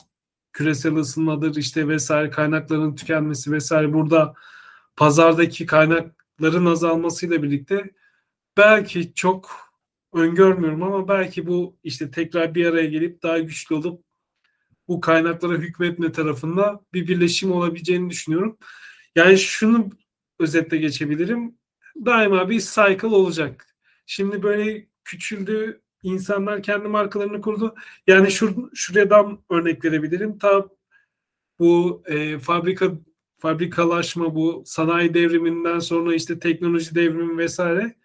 küresel ısınmadır işte vesaire kaynakların tükenmesi vesaire burada pazardaki kaynakların azalmasıyla birlikte belki çok öngörmüyorum ama belki bu işte tekrar bir araya gelip daha güçlü olup bu kaynaklara hükmetme tarafında bir birleşim olabileceğini düşünüyorum. Yani şunu özetle geçebilirim. Daima bir cycle olacak. Şimdi böyle küçüldü, insanlar kendi markalarını kurdu. Yani şur, şuradan örnek verebilirim. Ta bu e, fabrika fabrikalaşma, bu sanayi devriminden sonra işte teknoloji devrimi vesaire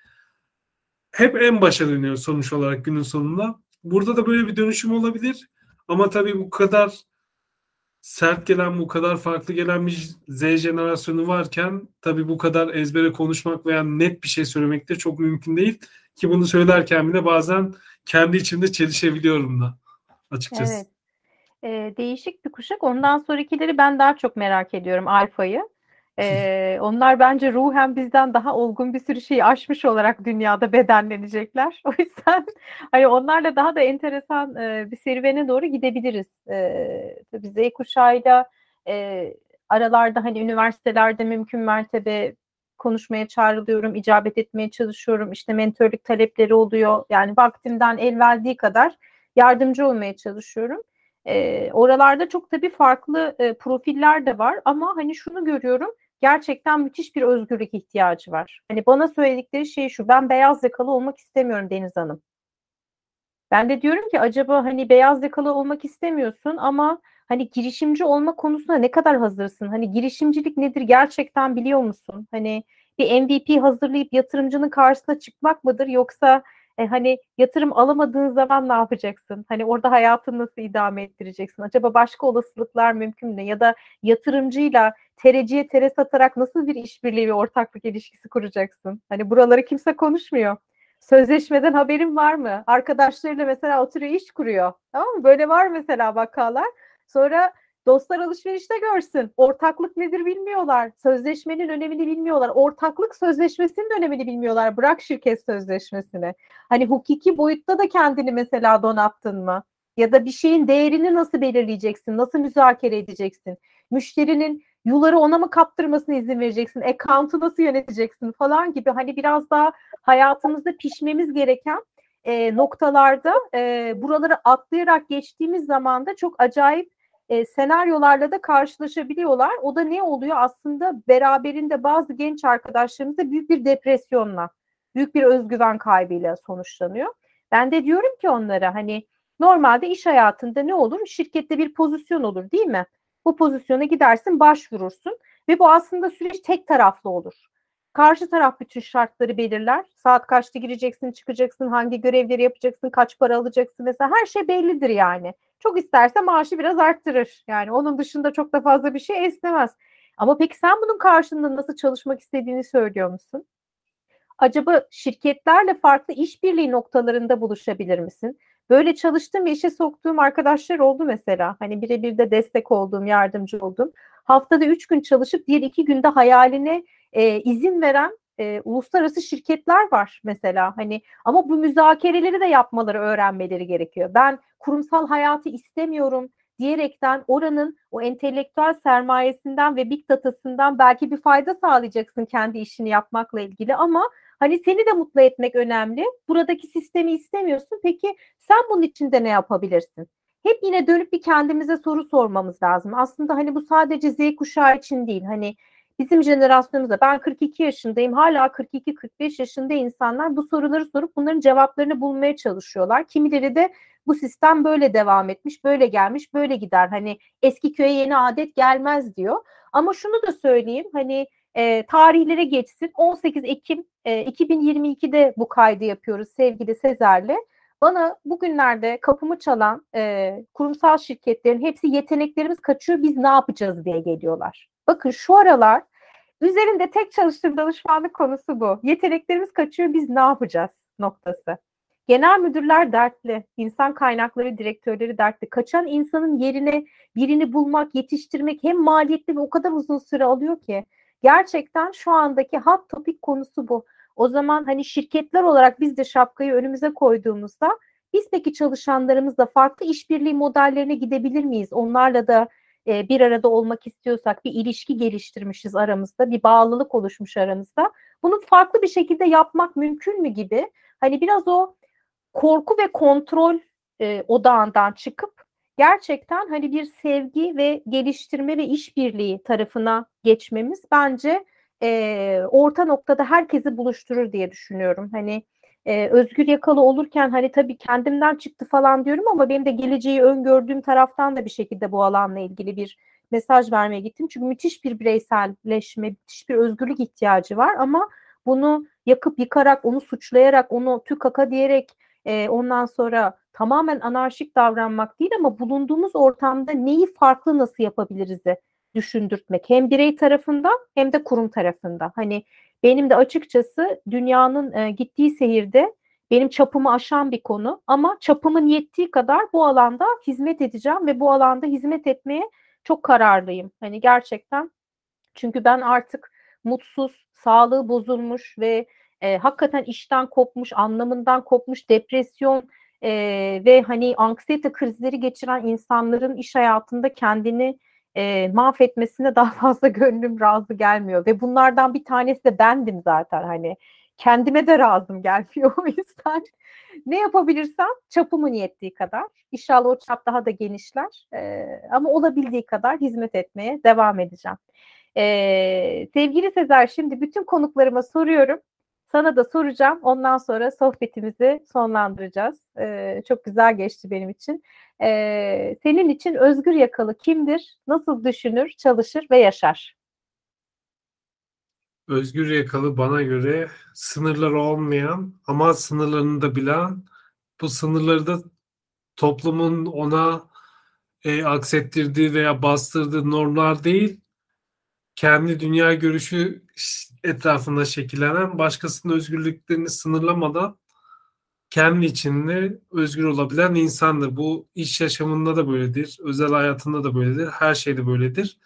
hep en başa dönüyor sonuç olarak günün sonunda. Burada da böyle bir dönüşüm olabilir. Ama tabii bu kadar sert gelen, bu kadar farklı gelen bir Z jenerasyonu varken tabii bu kadar ezbere konuşmak veya net bir şey söylemek de çok mümkün değil. Ki bunu söylerken bile bazen kendi içimde çelişebiliyorum da açıkçası. Evet. Ee, değişik bir kuşak. Ondan sonrakileri ben daha çok merak ediyorum Alfa'yı. Ee, onlar bence ruhen bizden daha olgun bir sürü şeyi aşmış olarak dünyada bedenlenecekler. O yüzden hani onlarla daha da enteresan e, bir serüvene doğru gidebiliriz. E, tabii Z kuşağıyla e, aralarda hani üniversitelerde mümkün mertebe konuşmaya çağrılıyorum, icabet etmeye çalışıyorum. İşte mentörlük talepleri oluyor. Yani vaktimden el verdiği kadar yardımcı olmaya çalışıyorum. E, oralarda çok tabii farklı e, profiller de var ama hani şunu görüyorum gerçekten müthiş bir özgürlük ihtiyacı var. Hani bana söyledikleri şey şu ben beyaz yakalı olmak istemiyorum Deniz Hanım. Ben de diyorum ki acaba hani beyaz yakalı olmak istemiyorsun ama hani girişimci olma konusunda ne kadar hazırsın? Hani girişimcilik nedir gerçekten biliyor musun? Hani bir MVP hazırlayıp yatırımcının karşısına çıkmak mıdır yoksa e, hani yatırım alamadığın zaman ne yapacaksın? Hani orada hayatını nasıl idame ettireceksin? Acaba başka olasılıklar mümkün mü? Ya da yatırımcıyla tereciye tere satarak nasıl bir işbirliği ve ortaklık ilişkisi kuracaksın? Hani buraları kimse konuşmuyor. Sözleşmeden haberin var mı? Arkadaşlarıyla mesela oturuyor iş kuruyor. Tamam mı? Böyle var mesela vakalar. Sonra dostlar alışverişte görsün. Ortaklık nedir bilmiyorlar. Sözleşmenin önemini bilmiyorlar. Ortaklık sözleşmesinin önemini bilmiyorlar. Bırak şirket sözleşmesini. Hani hukuki boyutta da kendini mesela donattın mı? Ya da bir şeyin değerini nasıl belirleyeceksin? Nasıl müzakere edeceksin? Müşterinin yuları ona mı kaptırmasına izin vereceksin? Account'u nasıl yöneteceksin falan gibi hani biraz daha hayatımızda pişmemiz gereken e, noktalarda e, buraları atlayarak geçtiğimiz zaman da çok acayip e, senaryolarla da karşılaşabiliyorlar. O da ne oluyor? Aslında beraberinde bazı genç arkadaşlarımızda büyük bir depresyonla, büyük bir özgüven kaybıyla sonuçlanıyor. Ben de diyorum ki onlara hani normalde iş hayatında ne olur? Şirkette bir pozisyon olur değil mi? Bu pozisyona gidersin, başvurursun ve bu aslında süreç tek taraflı olur. Karşı taraf bütün şartları belirler. Saat kaçta gireceksin, çıkacaksın, hangi görevleri yapacaksın, kaç para alacaksın mesela her şey bellidir yani. Çok isterse maaşı biraz arttırır. Yani onun dışında çok da fazla bir şey esnemez. Ama peki sen bunun karşılığında nasıl çalışmak istediğini söylüyor musun? Acaba şirketlerle farklı işbirliği noktalarında buluşabilir misin? Böyle çalıştığım ve işe soktuğum arkadaşlar oldu mesela. Hani birebir de destek olduğum, yardımcı oldum. Haftada üç gün çalışıp diğer iki günde hayaline e, izin veren e, uluslararası şirketler var mesela. Hani ama bu müzakereleri de yapmaları, öğrenmeleri gerekiyor. Ben kurumsal hayatı istemiyorum diyerekten oranın o entelektüel sermayesinden ve big datasından belki bir fayda sağlayacaksın kendi işini yapmakla ilgili ama hani seni de mutlu etmek önemli. Buradaki sistemi istemiyorsun. Peki sen bunun için de ne yapabilirsin? Hep yine dönüp bir kendimize soru sormamız lazım. Aslında hani bu sadece Z kuşağı için değil. Hani bizim jenerasyonumuzda ben 42 yaşındayım hala 42-45 yaşında insanlar bu soruları sorup bunların cevaplarını bulmaya çalışıyorlar. Kimileri de bu sistem böyle devam etmiş, böyle gelmiş, böyle gider. Hani eski köye yeni adet gelmez diyor. Ama şunu da söyleyeyim hani e, tarihlere geçsin. 18 Ekim e, 2022'de bu kaydı yapıyoruz sevgili Sezer'le. Bana bugünlerde kapımı çalan e, kurumsal şirketlerin hepsi yeteneklerimiz kaçıyor biz ne yapacağız diye geliyorlar. Bakın şu aralar üzerinde tek çalıştığım danışmanlık konusu bu. Yeteneklerimiz kaçıyor biz ne yapacağız noktası. Genel müdürler dertli, insan kaynakları direktörleri dertli. Kaçan insanın yerine birini bulmak, yetiştirmek hem maliyetli ve o kadar uzun süre alıyor ki. Gerçekten şu andaki hot topik konusu bu. O zaman hani şirketler olarak biz de şapkayı önümüze koyduğumuzda biz peki çalışanlarımızla farklı işbirliği modellerine gidebilir miyiz? Onlarla da e, bir arada olmak istiyorsak bir ilişki geliştirmişiz aramızda, bir bağlılık oluşmuş aramızda. Bunu farklı bir şekilde yapmak mümkün mü gibi? Hani biraz o korku ve kontrol e, odağından çıkıp gerçekten hani bir sevgi ve geliştirme ve işbirliği tarafına geçmemiz bence e, orta noktada herkesi buluşturur diye düşünüyorum. Hani e, özgür yakalı olurken hani tabii kendimden çıktı falan diyorum ama benim de geleceği öngördüğüm taraftan da bir şekilde bu alanla ilgili bir mesaj vermeye gittim. Çünkü müthiş bir bireyselleşme, müthiş bir özgürlük ihtiyacı var ama bunu yakıp yıkarak, onu suçlayarak, onu tükaka diyerek e, ondan sonra tamamen anarşik davranmak değil ama bulunduğumuz ortamda neyi farklı nasıl yapabiliriz de düşündürtmek. Hem birey tarafından hem de kurum tarafında. Hani benim de açıkçası dünyanın e, gittiği seyirde benim çapımı aşan bir konu ama çapımın yettiği kadar bu alanda hizmet edeceğim ve bu alanda hizmet etmeye çok kararlıyım. Hani gerçekten çünkü ben artık mutsuz, sağlığı bozulmuş ve e, hakikaten işten kopmuş, anlamından kopmuş, depresyon e, ve hani anksiyete krizleri geçiren insanların iş hayatında kendini e, mahvetmesine daha fazla gönlüm razı gelmiyor. Ve bunlardan bir tanesi de bendim zaten hani. Kendime de razım gelmiyor o yüzden. Ne yapabilirsem çapımın yettiği kadar. İnşallah o çap daha da genişler e, ama olabildiği kadar hizmet etmeye devam edeceğim. E, sevgili Sezer şimdi bütün konuklarıma soruyorum sana da soracağım. Ondan sonra sohbetimizi sonlandıracağız. Ee, çok güzel geçti benim için. Ee, senin için özgür yakalı kimdir? Nasıl düşünür, çalışır ve yaşar? Özgür yakalı bana göre sınırları olmayan ama sınırlarını da bilen, bu sınırları da toplumun ona e, aksettirdiği veya bastırdığı normlar değil, kendi dünya görüşü etrafında şekillenen, başkasının özgürlüklerini sınırlamadan kendi içinde özgür olabilen insandır. Bu iş yaşamında da böyledir, özel hayatında da böyledir, her şeyde böyledir.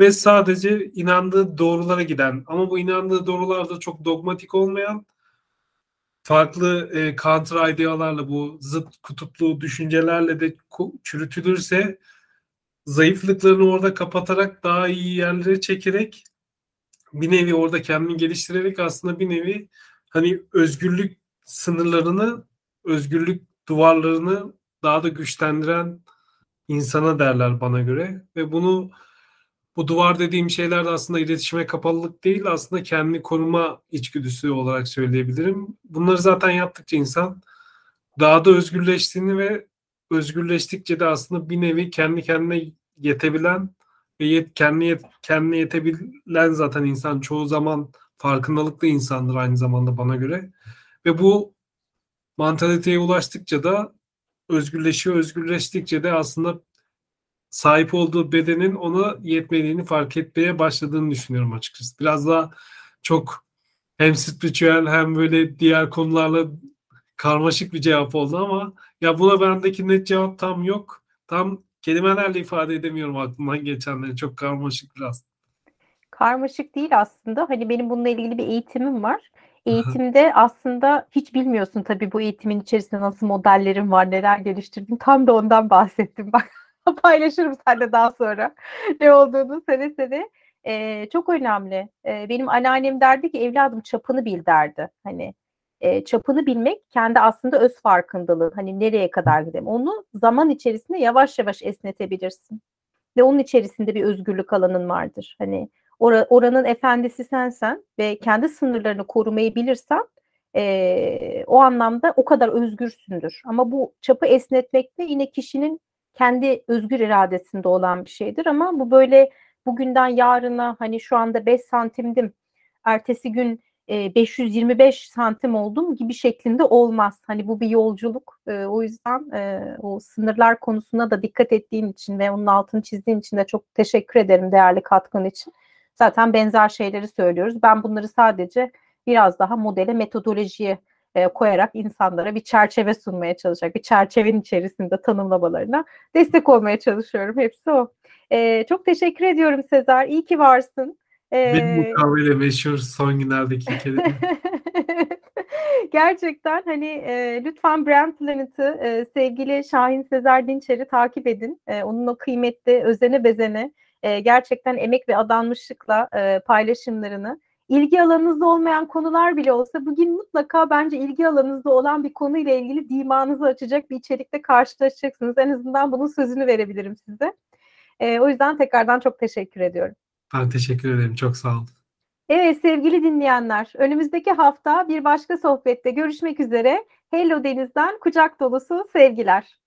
Ve sadece inandığı doğrulara giden ama bu inandığı doğrularda çok dogmatik olmayan farklı e, counter idealarla bu zıt kutuplu düşüncelerle de çürütülürse zayıflıklarını orada kapatarak daha iyi yerlere çekerek bir nevi orada kendini geliştirerek aslında bir nevi hani özgürlük sınırlarını, özgürlük duvarlarını daha da güçlendiren insana derler bana göre ve bunu bu duvar dediğim şeyler de aslında iletişime kapalılık değil aslında kendini koruma içgüdüsü olarak söyleyebilirim. Bunları zaten yaptıkça insan daha da özgürleştiğini ve özgürleştikçe de aslında bir nevi kendi kendine yetebilen ve yet, kendi yet, kendine yetebilen zaten insan çoğu zaman farkındalıklı insandır aynı zamanda bana göre. Ve bu mantaliteye ulaştıkça da özgürleşiyor. Özgürleştikçe de aslında sahip olduğu bedenin ona yetmediğini fark etmeye başladığını düşünüyorum açıkçası. Biraz daha çok hem spiritüel hem böyle diğer konularla karmaşık bir cevap oldu ama ya buna bendeki net cevap tam yok. Tam kelimelerle ifade edemiyorum aklımdan geçenleri. Çok karmaşık biraz. Karmaşık değil aslında. Hani benim bununla ilgili bir eğitimim var. Eğitimde aslında hiç bilmiyorsun tabii bu eğitimin içerisinde nasıl modellerim var, neler geliştirdim. Tam da ondan bahsettim. Bak paylaşırım seninle daha sonra ne olduğunu seve seve. Ee, çok önemli. Ee, benim anneannem derdi ki evladım çapını bil derdi. Hani e, çapını bilmek kendi aslında öz farkındalığın. Hani nereye kadar gidelim. Onu zaman içerisinde yavaş yavaş esnetebilirsin. Ve onun içerisinde bir özgürlük alanın vardır. Hani or- oranın efendisi sensen ve kendi sınırlarını korumayı bilirsen e, o anlamda o kadar özgürsündür. Ama bu çapı esnetmek de yine kişinin kendi özgür iradesinde olan bir şeydir. Ama bu böyle bugünden yarına hani şu anda 5 santimdim, ertesi gün 525 santim oldum gibi şeklinde olmaz. Hani bu bir yolculuk. O yüzden o sınırlar konusuna da dikkat ettiğin için ve onun altını çizdiğin için de çok teşekkür ederim değerli katkın için. Zaten benzer şeyleri söylüyoruz. Ben bunları sadece biraz daha modele, metodolojiye koyarak insanlara bir çerçeve sunmaya çalışacak, bir çerçevenin içerisinde tanımlamalarına destek olmaya çalışıyorum. Hepsi o. çok teşekkür ediyorum Sezer. İyi ki varsın. Benim bu kahveyle meşhur son günlerdeki kelime. Gerçekten hani e, lütfen Brand Planet'ı e, sevgili Şahin Sezer Dinçer'i takip edin. E, onun o kıymetli, özene bezene e, gerçekten emek ve adanmışlıkla e, paylaşımlarını ilgi alanınızda olmayan konular bile olsa bugün mutlaka bence ilgi alanınızda olan bir konuyla ilgili dimanınızı açacak bir içerikte karşılaşacaksınız. En azından bunun sözünü verebilirim size. E, o yüzden tekrardan çok teşekkür ediyorum. Ben teşekkür ederim. Çok sağ olun. Evet sevgili dinleyenler, önümüzdeki hafta bir başka sohbette görüşmek üzere. Hello Deniz'den kucak dolusu sevgiler.